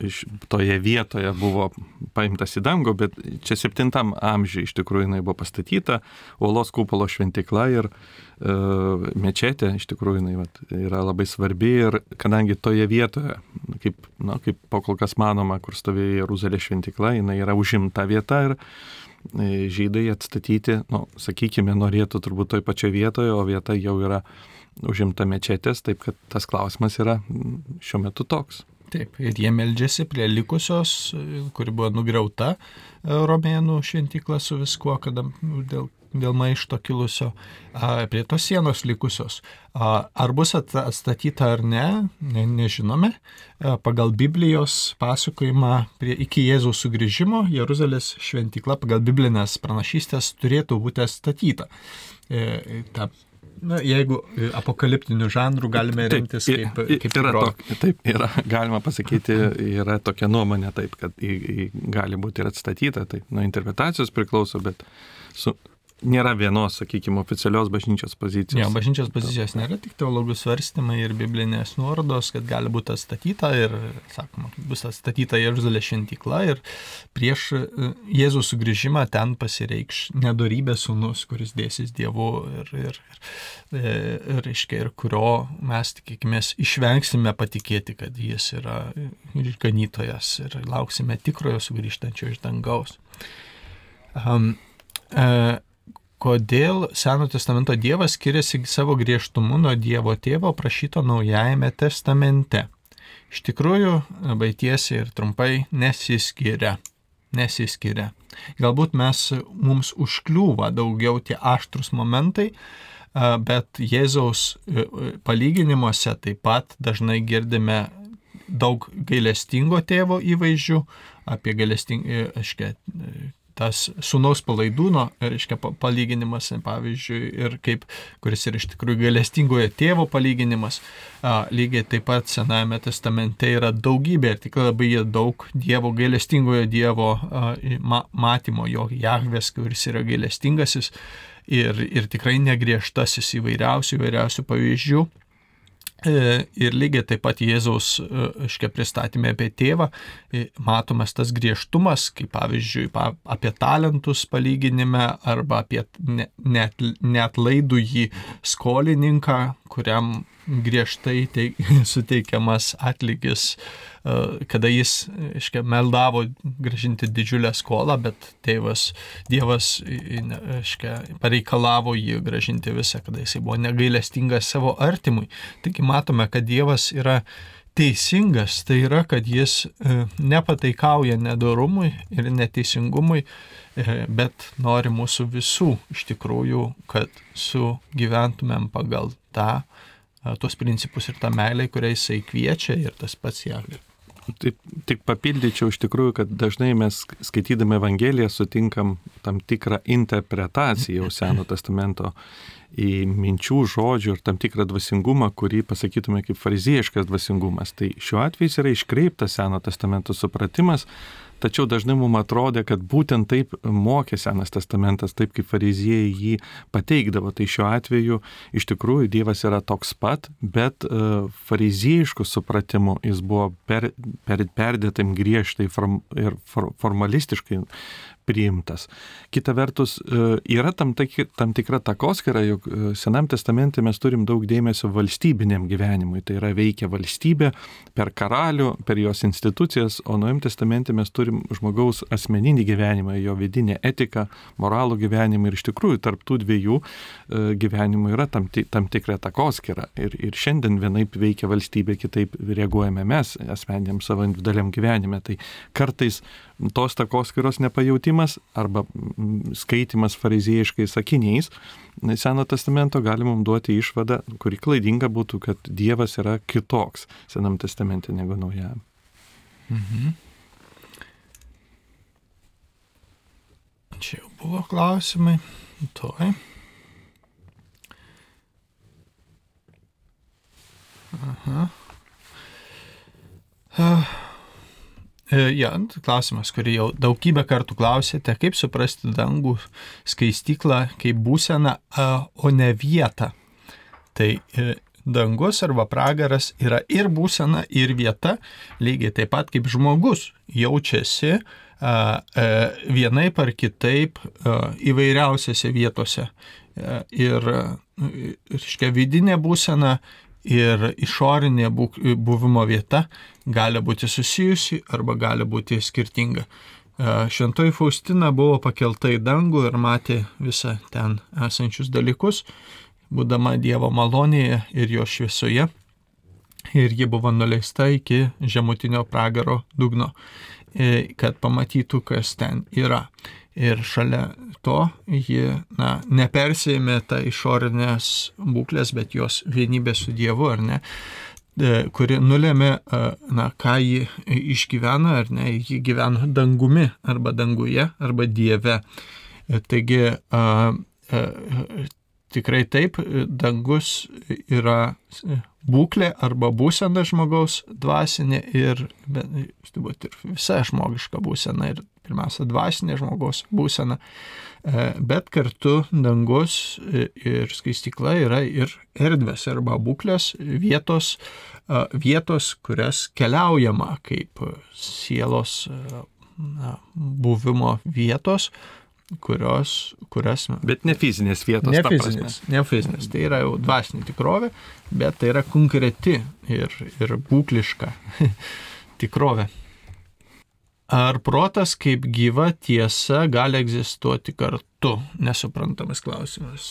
iš toje vietoje buvo paimtas į dangų, bet čia septintam amžiui iš tikrųjų jinai buvo pastatyta, Uolos kupolo šventikla ir e, mečetė iš tikrųjų jinai vat, yra labai svarbi ir kadangi toje vietoje, kaip, na, kaip po kol kas manoma, kur stovėjo Jeruzalės šventikla, jinai yra užimta vieta ir e, žydai atstatyti, nu, sakykime, norėtų turbūt toj pačioje vietoje, o vieta jau yra užimta mečetės, taip kad tas klausimas yra šiuo metu toks. Taip, ir jie meldžiasi prie likusios, e, kuri buvo nugriauta e, romėnų šventykla su viskuo, kada dėl, dėl maišto kilusio, prie tos sienos likusios. Ar bus at- atstatyta ar ne, ne nežinome. A, Pagal Biblijos pasakojimą prie, iki Jėzaus sugrįžimo Jeruzalės šventykla pagal biblinės pranašystės turėtų būti atstatyta. E, Ta, na, jeigu e, apokaliptinių žanrų galime remtis Taip, kaip, i- kaip yra, tok, taip, yra, galima pasakyti, yra tokia nuomonė, taip, kad į, į, gali būti ir atstatyta, tai nuo interpretacijos priklauso, bet su, nėra vienos, sakykime, oficialios bažnyčios pozicijos. Jo, bažnyčios pozicijos nėra tik teologų svarstymai ir biblinės nuorodos, kad gali būti atstatyta ir, sakoma, bus atstatyta Jeruzalės šventykla ir prieš e, Jėzaus sugrįžimą ten pasireikš nedorybės sunus, kuris dėsis Dievu ir, ir, ir, e, ir, reiškia, ir kurio mes, tikėkime, išvengsime patikėti, kad jis yra išganytojas ir lauksime tikrojo sugrįžtančio iš dangaus. Um, e, kodėl Seno testamento Dievas skiriasi savo griežtumu nuo Dievo tėvo prašyto Naujajame testamente. Iš tikrųjų, labai tiesiai ir trumpai nesiskiria. Nesiskiria. Galbūt mes, mums užkliūva daugiau tie aštrus momentai, bet Jėzaus e, e, palyginimuose taip pat dažnai girdime daug gailestingo tėvo įvaizdžių, apie gailestingą, aiškiai, tas sunaus palaidūno, reiškia, pa- palyginimas, pavyzdžiui, ir kaip, kuris yra iš tikrųjų gailestingojo tėvo palyginimas, a, lygiai taip pat Senajame testamente yra daugybė ir tikrai labai daug Dievo, gailestingojo Dievo a, ma, matymo, jo Jahves, kuris yra gailestingasis ir, ir tikrai negriežtasis įvairiausių, įvairiausių pavyzdžių. E, Ir lygiai taip pat Jėzaus, e, aiškiai, pristatymė apie tėvą, e, matomas tas griežtumas, kaip pavyzdžiui, pa- apie talentus palyginime arba apie ne- net, net laidų jį skolininką, kuriam griežtai teik, suteikiamas atlygis, e, kada jis, aiškiai, meldavo gražinti didžiulę skolą, bet tėvas, Dievas, aiškiai, pareikalavo jį gražinti visą, kada jisai buvo negailestingas savo artimui. Taigi matome, kad Dievas yra teisingas, tai yra, kad jis e, nepataikauja nedorumui ir neteisingumui, e, bet nori mūsų visų iš tikrųjų, kad sugyventumėm pagal tą, tuos principus ir tą meilę, kurią jisai kviečia ir tas pats Jahvė. Taip, tik papildyčiau iš tikrųjų, kad dažnai mes skaitydami Evangeliją sutinkam tam tikrą interpretaciją jau Seno testamento į minčių, žodžių ir tam tikrą dvasingumą, kurį pasakytume kaip fariziejiškas dvasingumas. Tai šiuo atveju yra iškreiptas Seno testamento supratimas, tačiau dažnai mums atrodė, kad būtent taip mokė Senas testamentas, taip kaip fariziejai jį pateikdavo. Tai šiuo atveju iš tikrųjų Dievas yra toks pat, bet uh, fariziejiškų supratimų jis buvo per, per, perdėtam griežtai form, ir for, formalistiškai priimtas. Kita vertus, e, yra tam, tik- tam tikra takoskira, jog e, Senam testamente mes turim daug dėmesio valstybiniam gyvenimui. Tai yra veikia valstybė per karalių, per jos institucijas, o Naujam testamente mes turim žmogaus asmeninį gyvenimą, jo vidinę etiką, moralų gyvenimą ir iš tikrųjų tarp tų dviejų e, gyvenimų yra tam, tam tikra takoskira. Ir, ir šiandien vienaip veikia valstybė, kitaip reaguojame mes asmeniniam savo individualiam gyvenime. Tai kartais tos takoskiros nepajautimas arba skaitimas fariziejiškais sakiniais Seno testamento gali mums duoti išvadą, kuri klaidinga būtų, kad Dievas yra kitoks Senam testamente negu Naujajam. Mhm. Čia jau buvo klausimai. Toj. Aha. Ah. E, Ja, klausimas, kurį jau daugybę kartų klausėte, kaip suprasti dangų skaistyklą kaip būseną, o ne vietą. Tai e, dangus arba pragaras yra ir būsena, ir vieta, lygiai taip pat kaip žmogus jaučiasi a, vienaip ar kitaip įvairiausiose vietose. Ir, reiškia, vidinė būsena ir išorinė būk- buvimo vieta gali būti susijusi arba gali būti skirtinga. A, Šventoji Faustina buvo pakelta į dangų ir matė visą ten esančius dalykus, būdama Dievo malonėje ir jo šviesoje. ir ji buvo nuleista iki žemutinio pragaro dugno, e, kad pamatytų, kas ten yra. Ir šalia to ji na, nepersėmė tą išorinės būklės, bet jos vienybė su Dievu, ar ne, e, kuri nulėmė, e, na, ką ji išgyvena, ar ne, ji gyveno dangumi, arba danguje, arba Dieve. Taigi, tikrai taip, dangus yra būklė arba būsena žmogaus dvasinė ir, bet, ir visa žmogiška būsena ir pirmiausia dvasinė žmogaus būsena, e, bet kartu dangus ir skaistikla yra ir erdvės arba būklės vietos, e, vietos kurias keliaujama kaip sielos e, na, buvimo vietos, kurios, kurias... Bet ne fizinės vietos. Ne fizinės, ne fizinės. Tai yra jau dvasinė tikrovė, bet tai yra konkreti ir, ir būkliška tikrovė. Ar protas kaip gyva tiesa gali egzistuoti kartu? Nesuprantamas klausimas.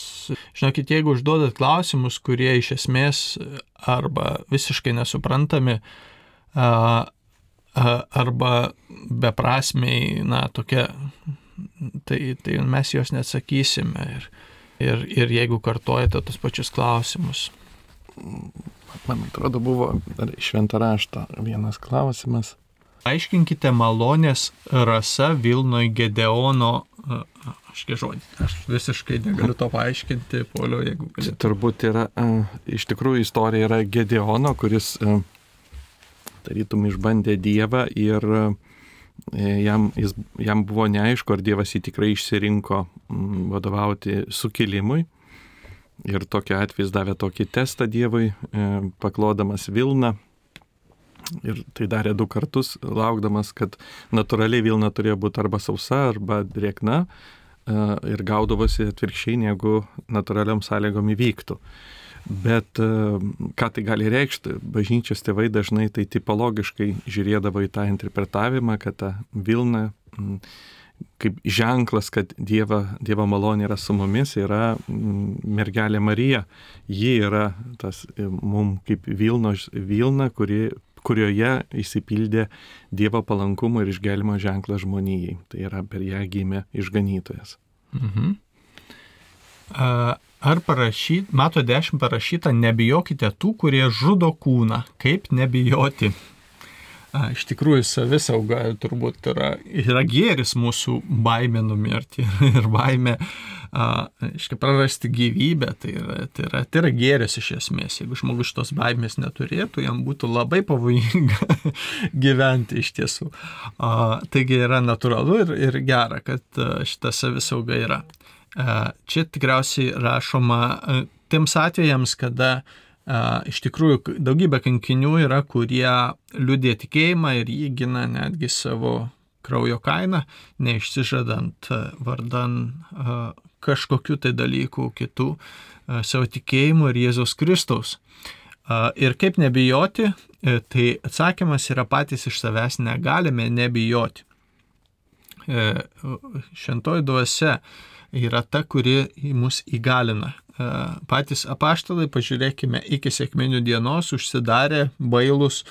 Žinokit, jeigu užduodat klausimus, kurie iš esmės arba visiškai nesuprantami, arba beprasmiai, na, tokia tai, tai mes jos neatsakysime. Ir, ir, ir jeigu kartojate tos pačius klausimus. Man atrodo, buvo šventą raštą vienas klausimas. Aiškinkite malonės rasa Vilnoj Gedeono, aš kai žodį, aš visiškai negaliu to paaiškinti, polio, jeigu galite. Čia turbūt yra, iš tikrųjų istorija yra Gedeono, kuris tarytum išbandė Dievą ir E, jam, jis, jam buvo neaišku, ar Dievas jį tikrai išsirinko mm, vadovauti sukilimui. Ir tokiu atveju jis davė tokį testą Dievui, e, paklodamas Vilną. Ir tai darė du kartus, laukdamas, kad natūraliai Vilna turėjo būti arba sausa, arba drėkna. E, ir gaudavosi atvirkščiai, negu natūraliam sąlygom įvyktų. Bet e, ką tai gali reikšti, bažnyčios tėvai dažnai tai tipologiškai žiūrėdavo į tą interpretavimą, kad ta Vilna kaip ženklas, kad Dieva, Dievo malonė yra su mumis, yra mergelė Marija. Ji yra tas e, mum kaip Vilno, Vilna, kuri, kurioje įsipildė Dievo palankumo ir išgelimo ženklas žmonijai. Tai yra per ją gimė išganytojas. Mhm. Ar parašyt, mato 10 parašyta, nebijokite tų, kurie žudo kūną. Kaip nebijoti? A, iš tikrųjų, savisauga turbūt yra, yra gėris mūsų baimė numirti ir baimė, a, iškai, prarasti gyvybę. Tai yra, tai, yra, tai yra gėris iš esmės. Jeigu žmogus šitos baimės neturėtų, jam būtų labai pavojinga gyventi iš tiesų. A, taigi yra natūralu ir, ir gera, kad šita savisauga yra. Čia tikriausiai rašoma tiems atvejams, kada iš tikrųjų daugybė kankinių yra, kurie liūdė tikėjimą ir jį gina netgi savo kraujo kainą, neišsižadant vardan kažkokių tai dalykų kitų savo tikėjimų ir Jėzaus Kristaus. Ir kaip nebijoti, e, tai atsakymas yra patys iš savęs negalime nebijoti. E, šventoji dvasia yra ta, kuri mus įgalina. E, patys apaštalai, pažiūrėkime, iki sėkminių dienos užsidarė bailus,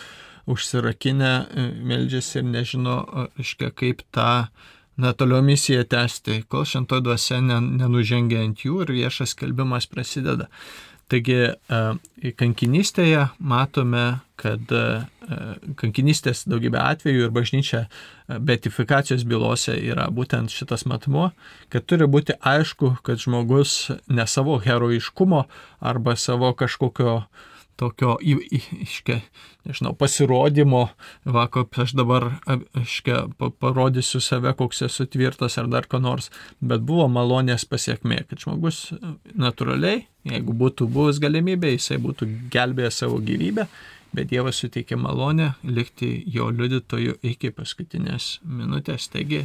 užsirakinę, e, meldžiasi ir nežino, aiškia, kaip tą na, toliau misiją tęsti, kol šventoji dvasia nenužengia ant jų ir viešas kelbimas prasideda. Taigi e, kankinystėje matome, kad e, kankinystės daugybė atvejų ir bažnyčia e, betifikacijos bylose yra būtent šitas matmo, kad turi būti aišku, kad žmogus ne savo heroiškumo arba savo kažkokio tokio, iškia, nežinau, pasirodymo, va, kaip aš dabar, iškia, parodysiu save, koks esu tvirtas ar dar ko nors, bet buvo malonės pasiekmė, kad žmogus natūraliai, jeigu būtų buvus galimybė, jisai būtų gelbėjęs savo gyvybę, bet Dievas suteikė malonę likti jo liudytoju iki paskutinės minutės. Taigi,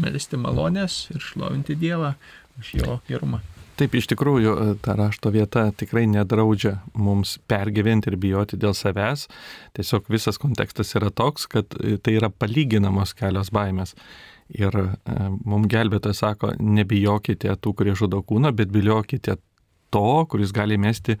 melisti malonės ir šlovinti Dievą už jo gerumą. Taip, iš tikrųjų, e, ta rašto vieta tikrai nedraudžia mums pergyventi ir bijoti dėl savęs. Tiesiog visas kontekstas yra toks, kad e, tai yra palyginamos kelios baimės. Ir e, mums gelbėtojas sako, nebijokite tų, kurie žudo kūną, bet bijokite to, kuris gali mesti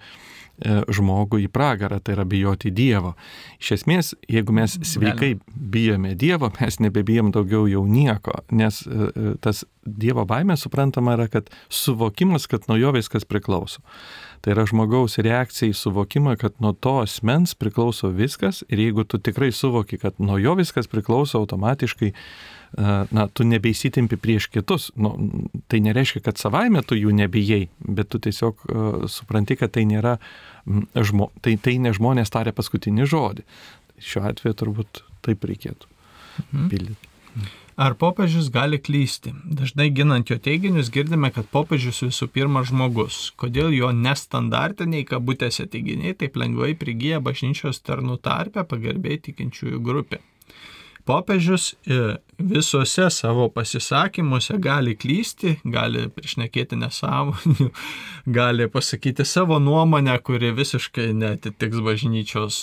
žmogų į pragarą, tai yra bijoti Dievo. Iš esmės, jeigu mes sveikai bijome Dievo, mes nebebijom daugiau jau nieko, nes e, e, tas Dievo baimė suprantama yra, kad suvokimas, kad nuo jo viskas priklauso. Tai yra žmogaus reakcija į suvokimą, kad nuo to asmens priklauso viskas ir jeigu tu tikrai suvoki, kad nuo jo viskas priklauso automatiškai, na, tu nebeįsitimpi prieš kitus. Nu, tai nereiškia, kad savaime tu jų nebijai, bet tu tiesiog supranti, kad tai nėra, žmo, tai, tai ne žmonės tarė paskutinį žodį. Šiuo atveju turbūt taip reikėtų mhm. pildyti. Ar popiežius gali klysti? Dažnai ginant jo teiginius girdime, kad popiežius visų pirma žmogus. Kodėl jo nestandartiniai kabutėse teiginiai taip lengvai prigyja bažnyčios tarnų tarpę pagarbiai tikinčiųjų grupė? Popiežius e, visuose savo pasisakymuose gali klysti, gali priešnekėti nesąmonių, gali pasakyti savo nuomonę, kuri visiškai netitiks bažnyčios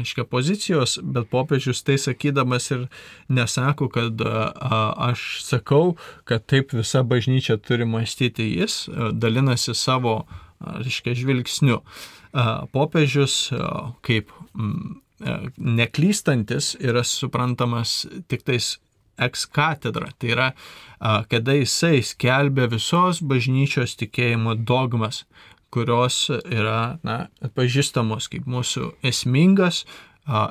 aiškia e, pozicijos, bet popiežius tai sakydamas ir nesako, kad a, aš sakau, kad taip visa bažnyčia turi mąstyti jis, e, dalinasi savo, reiškia, žvilgsniu. Popiežius kaip E, neklystantis yra suprantamas tik tais ex katedra. Tai yra, kada jisai skelbia visos bažnyčios tikėjimo dogmas, kurios yra na, pažįstamos kaip mūsų esmingas,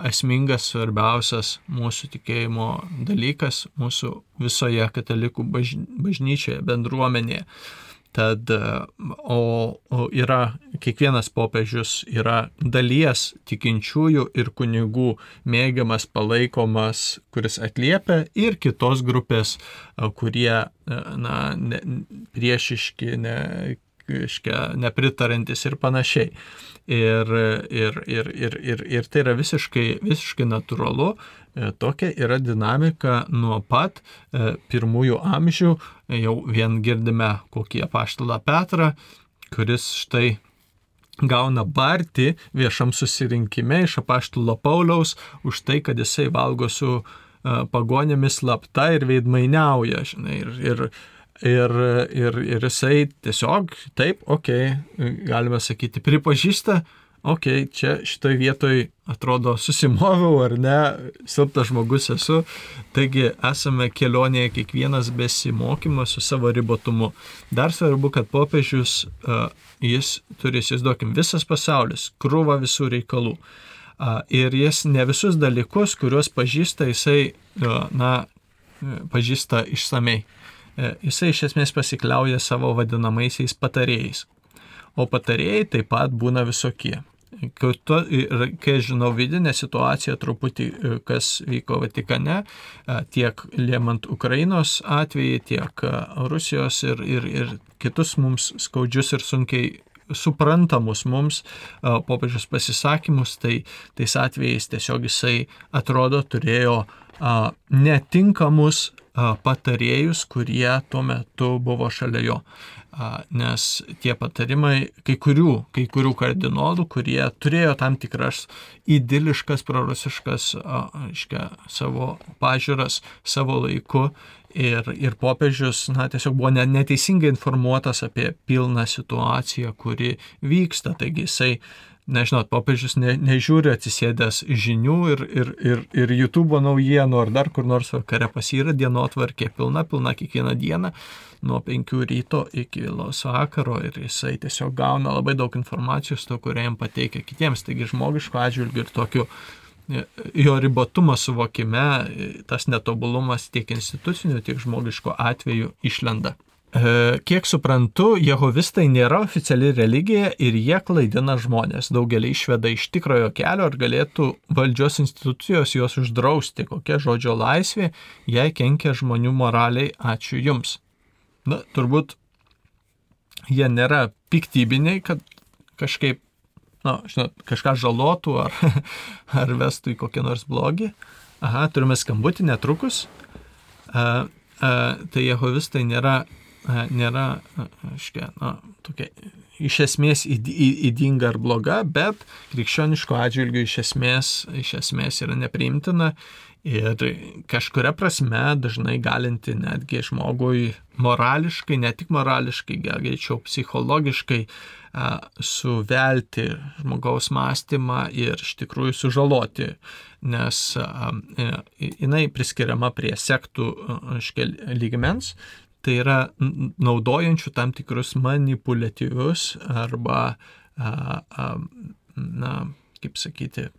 esmingas svarbiausias mūsų tikėjimo dalykas mūsų visoje katalikų bažnyčioje, bendruomenėje. Tad, o, o yra, kiekvienas popiežius yra dalies tikinčiųjų ir kunigų mėgiamas, palaikomas, kuris atliepia ir kitos grupės, kurie na, ne, priešiški, ne, reiškia, nepritarantis ir panašiai. Ir, ir, ir, ir, ir, ir tai yra visiškai, visiškai natūralu, e, tokia yra dinamika nuo pat e, pirmųjų amžių, jau vien girdime kokį apaštalą Petrą, kuris štai gauna barti viešam susirinkime iš apaštalo Pauliaus už tai, kad jisai valgo su e, pagonėmis slapta ir veidmainiauja, žinai, ir, ir Ir, ir, ir jisai tiesiog, taip, okei, okay, galime sakyti, pripažįsta, okei, okay, čia šitoj vietoj atrodo susimoviau ar ne, silpnas žmogus esu, taigi esame kelionėje kiekvienas besimokymas su savo ribotumu. Dar svarbu, kad popiežius, jis turi, įsivaizduokim, visas pasaulis, krūva visų reikalų. Ir jis ne visus dalykus, kuriuos pažįsta, jisai, na, pažįsta išsamei. E, jisai iš esmės pasikliauja savo vadinamaisiais patarėjais. O patarėjai taip pat būna visokie. Kai žinau vidinę situaciją truputį, e, kas vyko Vatikane, e, tiek liemant Ukrainos atvejį, tiek Rusijos ir, ir, ir kitus mums skaudžius ir sunkiai suprantamus mums popiežius pasisakymus, tai tais atvejais tiesiog jisai atrodo turėjo netinkamus patarėjus, kurie tuo metu buvo šalia jo. Nes tie patarimai, kai kurių, kai kurių kardinolų, kurie turėjo tam tikras idiliškas, prorusiškas, aiškia, savo pažiūras, savo laiku ir, ir popiežius, na, tiesiog buvo neteisingai informuotas apie pilną situaciją, kuri vyksta. Taigi jisai nežinot, popiežius ne, nežiūri atsisėdęs žinių ir, ir, ir, ir YouTube naujienų ar dar kur nors vakare pas yra dienotvarkė pilna, pilna kiekvieną dieną nuo 5 ryto iki vėlos vakaro ir jisai tiesiog gauna labai daug informacijos, to, kurią jam pateikia kitiems. Taigi žmogiško atžvilgiu ir tokiu e, jo ribotumo suvokime e, tas netobulumas tiek institucinių, tiek žmogiško atveju išlenda. E, kiek suprantu, jehovistai nėra oficiali religija ir jie klaidina žmonės. Daugelį išveda iš tikrojo kelio ir galėtų valdžios institucijos juos uždrausti. Kokia žodžio laisvė, jei kenkia žmonių moraliai, ačiū Jums. Na, turbūt jie nėra piktybiniai, kad kažkaip, na, žinot, kažką žalotų ar, ar vestų į kokį nors blogį. Aha, turime skambutį netrukus. A, a, tai jehovistai nėra e, nėra, aiškiai, na, tokia iš esmės įdinga ar bloga, bet krikščioniško atžvilgių iš esmės, iš esmės yra nepriimtina ir kažkuria prasme dažnai galinti netgi žmogui morališkai, ne tik morališkai, gal greičiau psichologiškai suvelti žmogaus mąstymą ir iš tikrųjų sužaloti, nes jinai priskiriama prie sektų lygmens, tai yra naudojančių tam tikrus manipuliatyvius arba, a, a, na, kaip sakyti,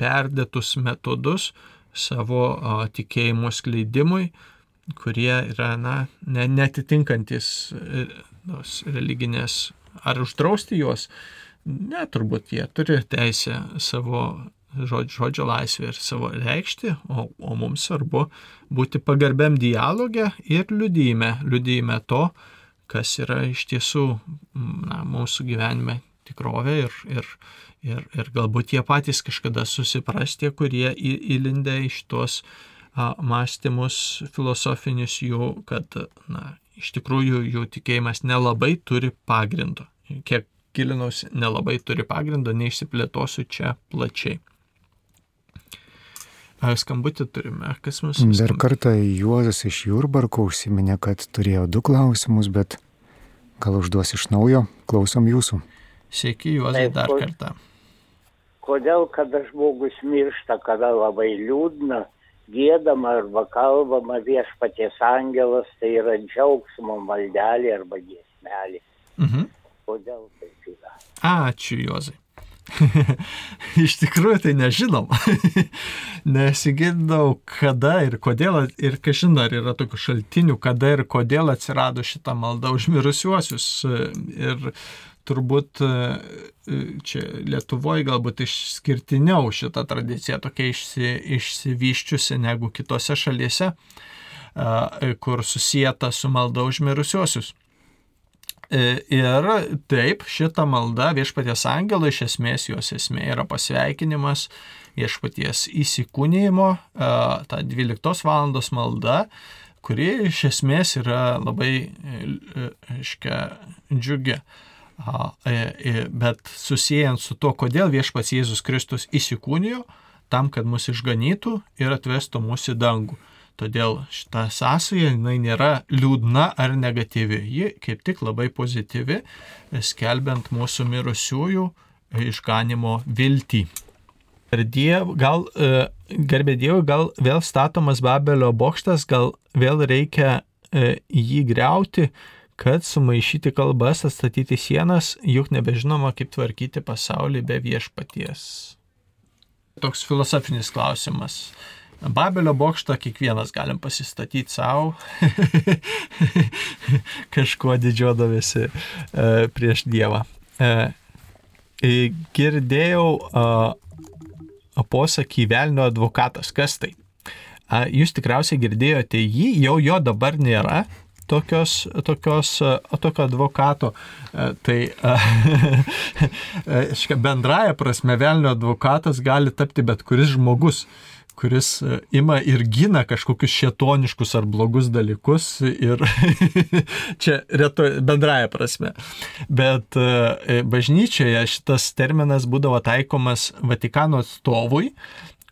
perdėtus metodus savo a, tikėjimo skleidimui, kurie yra, na, ne, netitinkantis e, tos religinės, ar uždrausti juos, ne, turbūt jie turi teisę savo žodžio, žodžio laisvę ir savo reikšti, o, o mums svarbu būti pagarbiam dialogę ir liudyjime, liudyjime to, kas yra iš tiesų na, mūsų gyvenime tikrovė ir, ir, ir, ir galbūt jie patys kažkada susipras tie, kurie į, įlindę iš tos a, mąstymus filosofinius jų, kad na, iš tikrųjų jų tikėjimas nelabai turi pagrindo. Kiek gilinausi, nelabai turi pagrindo, neišsiplėtosiu čia plačiai. Skambutį turime, kas mums Dar kartą Juozas iš Jurbarko užsiminė, kad turėjo du klausimus, bet gal užduos iš naujo. Klausom jūsų. Sveiki, Juozai, Taip, dar ko- kartą. Kodėl, kada žmogus miršta, kada labai liūdna, gėdama arba kalbama viešpaties angelas, tai yra džiaugsmo maldelė arba giesmelė. Mhm. Kodėl taip yra? Ačiū, Juozai. Iš tikrųjų tai nežinom. Nesigidau, kada ir kodėl, ir kažin ar yra tokių šaltinių, kada ir kodėl atsirado šitą maldą už mirusiuosius. Ir turbūt e, čia Lietuvoje galbūt išskirtiniau šita tradicija tokia išsi, išsivyščiusi negu kitose šalyse, kur susijęta su malda už mirusiuosius. E, Ir taip, šita malda viešpaties angelo iš esmės jos esmė yra pasveikinimas viešpaties įsikūnymo, e, ta 12 valandos malda, kuri iš esmės yra labai, aiškia, džiugi. E, e, Bet susijęs su to, kodėl viešpats Jėzus Kristus įsikūnijo, tam, kad mus išganytų ir atvestų mūsų į dangų. Todėl šita sąsaja jinai nėra liūdna ar negatyvi. Ji kaip tik labai pozityvi, skelbiant mūsų mirusiųjų išganimo viltį. Ir diev, gal, e, garbė Dievui, gal vėl statomas Babelio bokštas, gal vėl reikia e, jį greuti, kad sumaišyti kalbas, atstatyti sienas, juk nebežinoma, kaip tvarkyti pasaulį be viešpaties. Toks filosofinis klausimas. Babelio bokštą kiekvienas galim pasistatyti savo, kažkuo didžiuodavėsi e, prieš Dievą. E, e, girdėjau e, posakį velnio advokatas. Kas tai? Jūs tikriausiai girdėjote jį, jau jo dabar nėra, tokios, tokios, tokio advokato. A, Tai bendraja prasme velnio advokatas gali tapti bet kuris žmogus kuris a, ima ir gina kažkokius šetoniškus ar blogus dalykus ir čia reto bendraja prasme. Bet a, bažnyčioje šitas terminas būdavo taikomas Vatikano atstovui,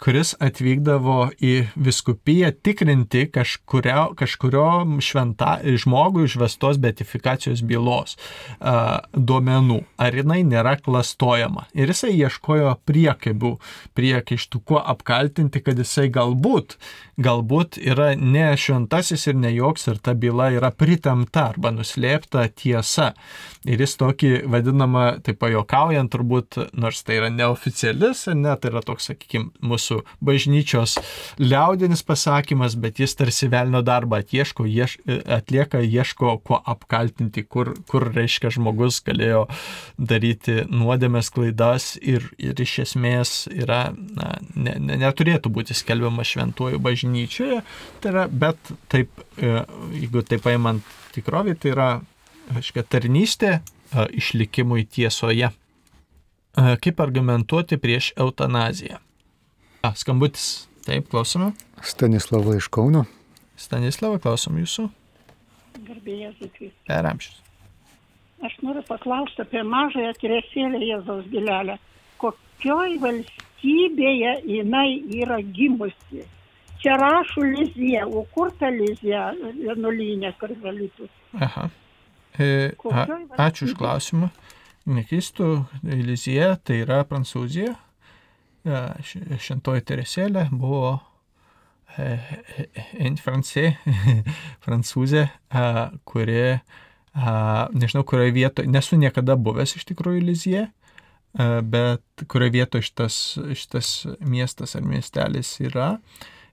kuris atvykdavo į viskupiją tikrinti kažkurio, kažkurio šventa, žmogui išvestos betifikacijos bylos a, duomenų, ar jinai nėra klastojama. Ir jisai ieškojo priekaibių, priekaištų, kuo apkaltinti, kad jisai galbūt, galbūt yra ne šventasis ir ne joks ir ta byla yra pritemta arba nuslėpta tiesa. Ir jis tokį vadinamą, taip pajokaujant turbūt, nors tai yra neoficialis, ne, tai yra toks, sakykime, mūsų bažnyčios liaudinis pasakymas, bet jis tarsi velnio darbą atieško, ieš, atlieka, ieško, kuo apkaltinti, kur, kur reiškia žmogus galėjo daryti nuodėmės klaidas ir, ir iš esmės yra, na, ne, ne, neturėtų būti skelbiama šventuoju bažnyčioje, tai yra, bet taip, e, jeigu taip paimant tikrovį, tai yra aiškia, tarnystė a, išlikimui tiesoje. A, Kaip argumentuoti prieš eutanaziją? A, skambutis. Taip, klausome. Stanislava iš Kauno. Stanislava, klausom jūsų. Garbėjai Zikris. Per amžius. Aš noriu paklausti apie mažąją Teresėlę Jėzaus gilelę. Kokioj valstybėje jinai yra gimusi? Čia rašo Lizija, o kur ta Lizija vienuolynė karvelitų? Aha. E, a, ačiū už klausimą. Nekystų, Elizija tai yra Prancūzija. E, š- Šventoji Teresėlė buvo en francė, prancūzė, kuri, nežinau, kurioje vietoje, nesu niekada buvęs iš tikrųjų Elizija, bet kurioje vietoje šitas, šitas miestas ar miestelis yra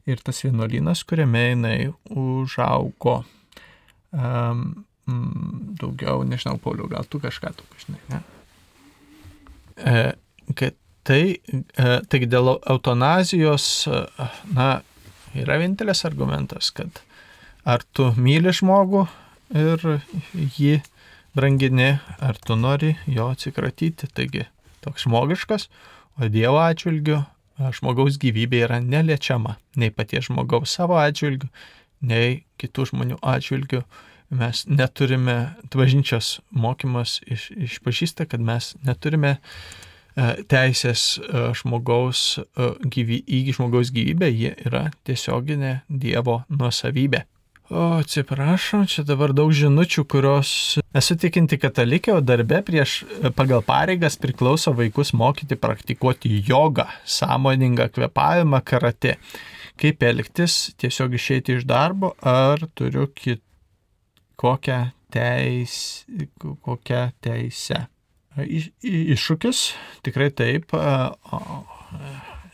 ir tas vienuolynas, kuriame jinai užaugo. Um, daugiau, nežinau, Pauliu, gal tu kažką tu žinai, ne? E, kad tai, e, taigi dėl eutanazijos, na, yra vienintelis argumentas, kad ar tu myli žmogų ir jį brangini, ar tu nori jo atsikratyti. Taigi toks žmogiškas, o Dievo atžvilgiu žmogaus gyvybė yra neliečiama nei paties žmogaus savo atžvilgiu, nei kitų žmonių atžvilgiu. Mes neturime, bažnyčios mokymas iš, išpažįsta, kad mes neturime e, teisės e, žmogaus, e, gyvy, į žmogaus gyvybę, ji yra tiesioginė Dievo nuosavybė. O, atsiprašau, čia dabar daug žinučių, kurios esu tikinti katalikė, o darbe prieš pagal pareigas priklauso vaikus mokyti praktikuoti jogą, sąmoningą kvepavimą, karate. Kaip elgtis, tiesiog išeiti iš darbo, ar turiu kit, kokią, teis, kokią teisę. Iš, iššūkis, tikrai taip.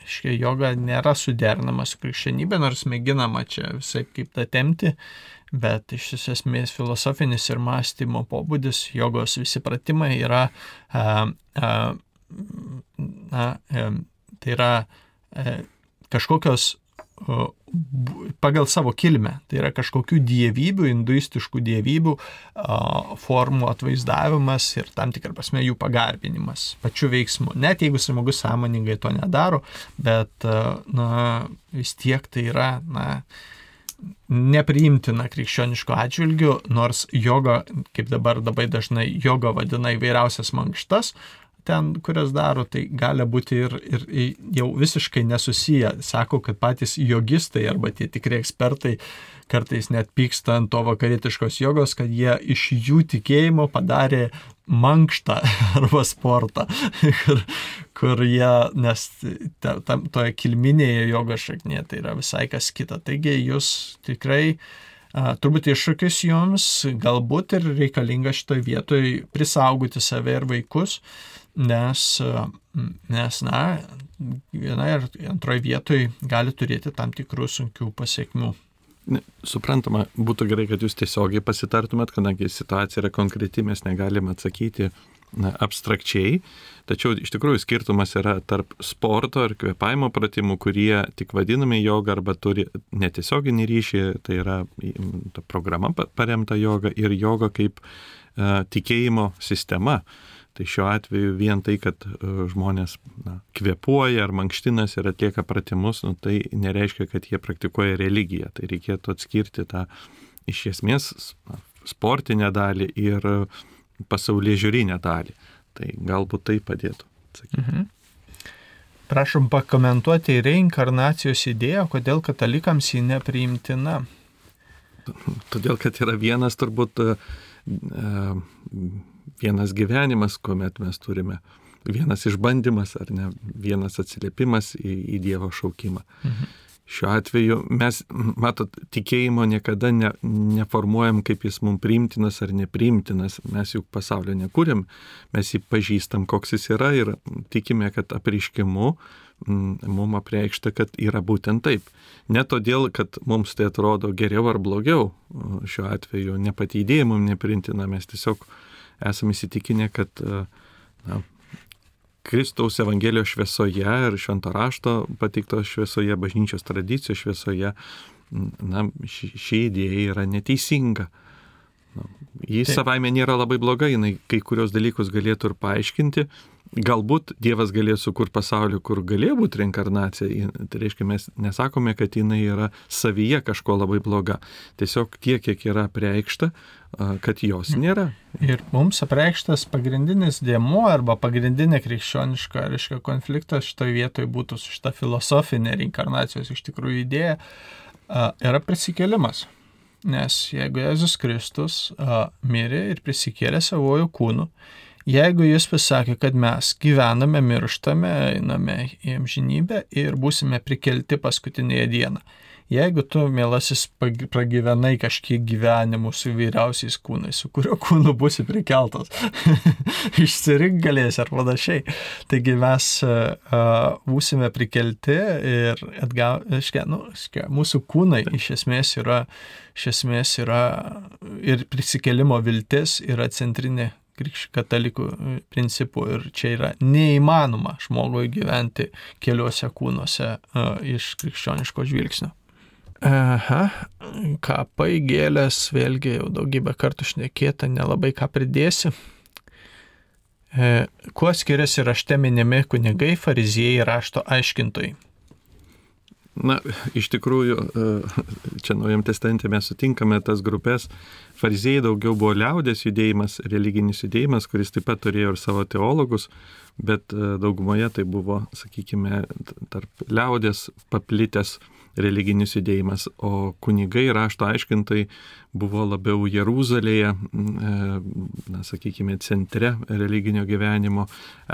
Iškai joga nėra suderinama su krikščionybė, nors mėginama čia visai kaip tą temti, bet iš esmės filosofinis ir mąstymo pobūdis, jogos visi pratimai yra, a, a, na, a, tai yra a, kažkokios a, pagal savo kilmę, tai yra kažkokių dievybių, hinduistiškų dievybių formų atvaizdavimas ir tam tikrą prasme jų pagarbinimas pačiu veiksmu. Net jeigu žmogus sąmoningai to nedaro, bet na, vis tiek tai yra na, nepriimtina krikščioniško atžvilgių, nors joga, kaip dabar labai dažnai joga vadina įvairiausias mankštas, ten, kurias daro, tai gali būti ir, ir jau visiškai nesusiję. Sako, kad patys jogistai arba tie tikri ekspertai kartais net pyksta ant to vakarietiškos jogos, kad jie iš jų tikėjimo padarė mankštą arba sportą, kur, kur jie, nes ta, ta, toje kilminėje jogos šaknėje tai yra visai kas kita. Taigi jūs tikrai turbūt iššūkis jums, galbūt ir reikalinga šitoje vietoje prisaugoti save ir vaikus, nes, nes na, viena ir antroje vietoje gali turėti tam tikrų sunkių pasiekmių. Suprantama, būtų gerai, kad jūs tiesiogiai pasitartumėt, kadangi situacija yra konkreti, mes negalime atsakyti na, abstrakčiai, tačiau iš tikrųjų skirtumas yra tarp sporto ir kvepavimo pratimų, kurie tik vadinami joga arba turi netiesioginį ryšį, tai yra ta programa paremta joga ir joga kaip uh, tikėjimo sistema. Tai šiuo atveju vien tai, kad žmonės na, kvepuoja ar mankštinas ir atlieka pratimus, nu, tai nereiškia, kad jie praktikuoja religiją. Tai reikėtų atskirti tą iš esmės na, sportinę dalį ir pasaulyje žiūrinę dalį. Tai galbūt tai padėtų. Sakyti. Mhm. Prašom pakomentuoti reinkarnacijos idėją, kodėl katalikams ji nepriimtina. Todėl, kad yra vienas turbūt uh, vienas gyvenimas, kuomet mes turime vienas išbandymas ar ne vienas atsiliepimas į, į Dievo šaukimą. Mhm. Šiuo atveju mes, matot, tikėjimo niekada ne, neformuojam, kaip jis mums priimtinas ar nepriimtinas. Mes juk pasaulio nekūrėm, mes jį pažįstam, koks jis yra ir tikime, kad apriškimu mums apreikšta, kad yra būtent taip. Ne todėl, kad mums tai atrodo geriau ar blogiau, šiuo atveju ne pati idėja mums neprintina, mes tiesiog esame įsitikinę, kad na, Kristaus Evangelijos šviesoje ir švento rašto pateiktos šviesoje, bažnyčios tradicijos šviesoje, na, ši, ši idėja yra neteisinga. Na, jis savaime nėra labai bloga, jinai kai kurios dalykus galėtų ir paaiškinti, galbūt Dievas galėjo sukurti pasaulį, kur galėjo būti reinkarnacija. Tai reiškia, mes nesakome, kad jinai yra savyje kažko labai bloga. Tiesiog tiek, kiek yra preikšta, kad jos nėra. Ir mums apreikštas pagrindinis dėmuo arba pagrindinė krikščioniška, reiškia, konfliktas šitoje vietoje būtų su šita filosofinė reinkarnacijos iš tikrųjų idėja, yra prisikėlimas. Nes jeigu Jėzus Kristus mirė ir prisikėlė savojų kūnų, Jeigu jis pasakė, kad mes gyvename, mirštame, einame į amžinybę ir būsime prikelti paskutinėje dieną. Jeigu tu, mielasis, pragyvenai kažkiek gyvenimų su vyriausiais kūnais, su kurio kūnu būsi prikeltas, išsirink galės ar panašiai. Taigi mes uh, būsime prikelti ir atgal, iškia, nu, iškia, mūsų kūnai iš esmės yra, iš esmės yra ir prisikėlimo viltis yra centrinė katalikų e, principų ir čia yra neįmanoma žmogui gyventi keliuose kūnuose uh, iš krikščioniško žvilgsnio. Aha, kapai gėlės, vėlgi jau daugybę kartų šnekėta, nelabai ką pridėsi. E, kuo skiriasi rašte minimi kunigai, fariziejai, rašto aiškintojai? Na, iš tikrųjų, e, čia Naujam testamente mes sutinkame tas grupės. Farizėjai daugiau buvo liaudės judėjimas, religinis judėjimas, kuris taip pat turėjo ir savo teologus, bet e, daugumoje tai buvo, sakykime, tarp liaudės paplitęs religinis judėjimas, o kunigai rašto aiškintai buvo labiau Jeruzalėje, e, na, sakykime, centre religinio gyvenimo,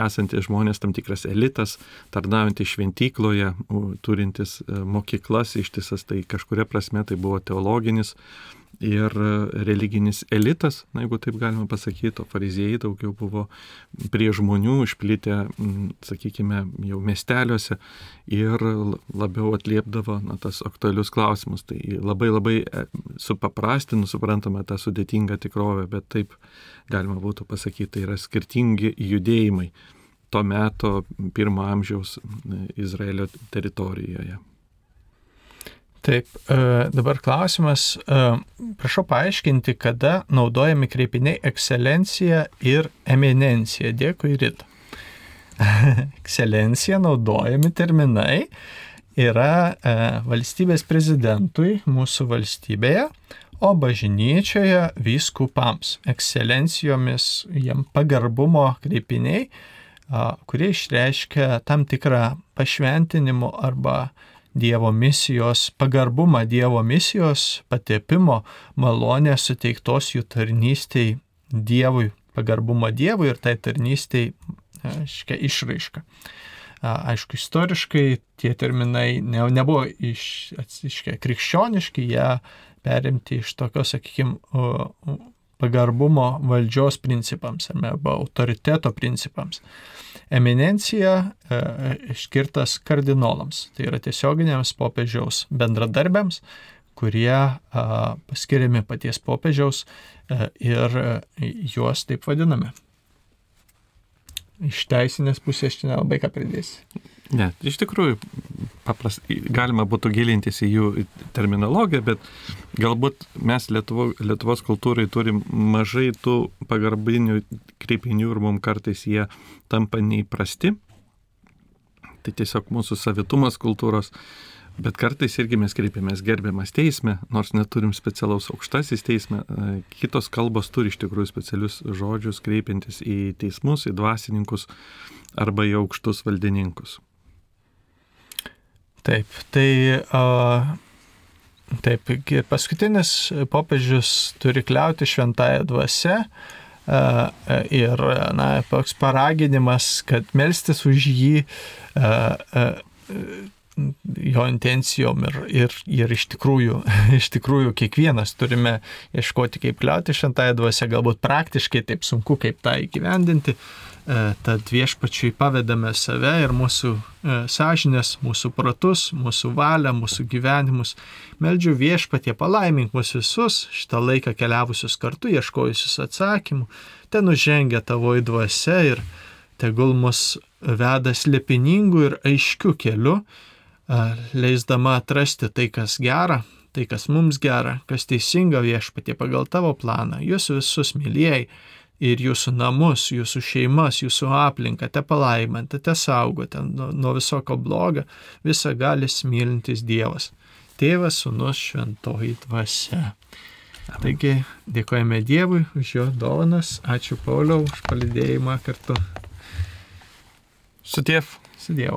esantis žmonės, tam tikras elitas, tarnaujantis šventykloje, turintis e, mokyklas ištisas, tai kažkuria prasme tai buvo teologinis ir religinis elitas, na, jeigu taip galima pasakyti, o fariziejai daugiau buvo prie žmonių išplitę, sakykime, jau miesteliuose ir labiau atliepdavo na, tas aktualius klausimus. Tai labai labai e, supaprastinu, suprantame tą sudėtingą tikrovę, bet taip galima būtų pasakyti, tai yra skirtingi judėjimai to meto pirmo amžiaus Izraelio teritorijoje. Taip, e, dabar klausimas, e, prašau paaiškinti, kada naudojami kreipiniai ekscelencija ir eminencija. Dėkui, Rita. ekscelencija naudojami terminai yra e, valstybės prezidentui mūsų valstybėje, o bažnyčioje vyskupams. Ekscelencijomis jam pagarbumo kreipiniai, kurie išreiškia tam tikrą pašventinimo arba Dievo misijos, pagarbumą Dievo misijos, patepimo, malonę suteiktos jų tarnystėj Dievui, pagarbumą Dievui ir tai tarnystėj, aiškia, išraiška. Aišku, istoriškai tie terminai ne, nebuvo iš, iškia, krikščioniški, jie perimti iš tokios, sakykime, pagarbumo valdžios principams arba autoriteto principams eminencija e, skirtas kardinolams, tai yra tiesioginiams popiežiaus bendradarbiams, kurie paskiriami paties popiežiaus e, ir e, juos taip vadiname. Iš teisinės pusės čia nelabai ką pridėsi. Ne, iš tikrųjų, papras, galima būtų gilintis į jų terminologiją, bet galbūt mes Lietuvo, Lietuvos kultūrai turim mažai tų pagarbinių kreipinių ir mums kartais jie tampa neįprasti. Tai tiesiog mūsų savitumas kultūros. Bet kartais irgi mes kreipiamės gerbiamas teisme, nors neturim specialaus aukštasis teisme. Kitos kalbos turi iš tikrųjų specialius žodžius kreipiantis į teismus, į dvasininkus arba į aukštus valdininkus. Taip, tai uh, taip, paskutinis popiežius turi kliauti šventąją dvasę uh, ir, na, toks paraginimas, kad melstis už jį uh, uh, jo intencijom ir, ir, ir iš, tikrųjų, iš tikrųjų kiekvienas turime ieškoti, kaip kliauti šventąją dvasę, galbūt praktiškai taip sunku, kaip tą įgyvendinti. E, tad viešpačiui pavedame save ir mūsų e, sąžinės, mūsų protus, mūsų valią, mūsų gyvenimus. Meldžiu viešpatie palaimink mus visus, šitą laiką keliavusius kartu, ieškojusius atsakymų. Ten nužengia tavo į dvasę ir tegul mus veda slėpiningų ir aiškių kelių, e, leisdama atrasti tai, kas gera, tai, kas mums gera, kas teisinga viešpatie pagal tavo planą. Jūs visus mylėjai ir jūsų namus, jūsų šeimas, jūsų aplinką, te palaiminti, te saugoti nuo, nuo visoko blogo, visą galis mylintis Dievas. Tėvas, Sūnus, Šventoji Dvasia. Taigi dėkojame Dievui už jo dovanas. Ačiū Pauliau už palidėjimą kartu. Su tėv. Su Dievu.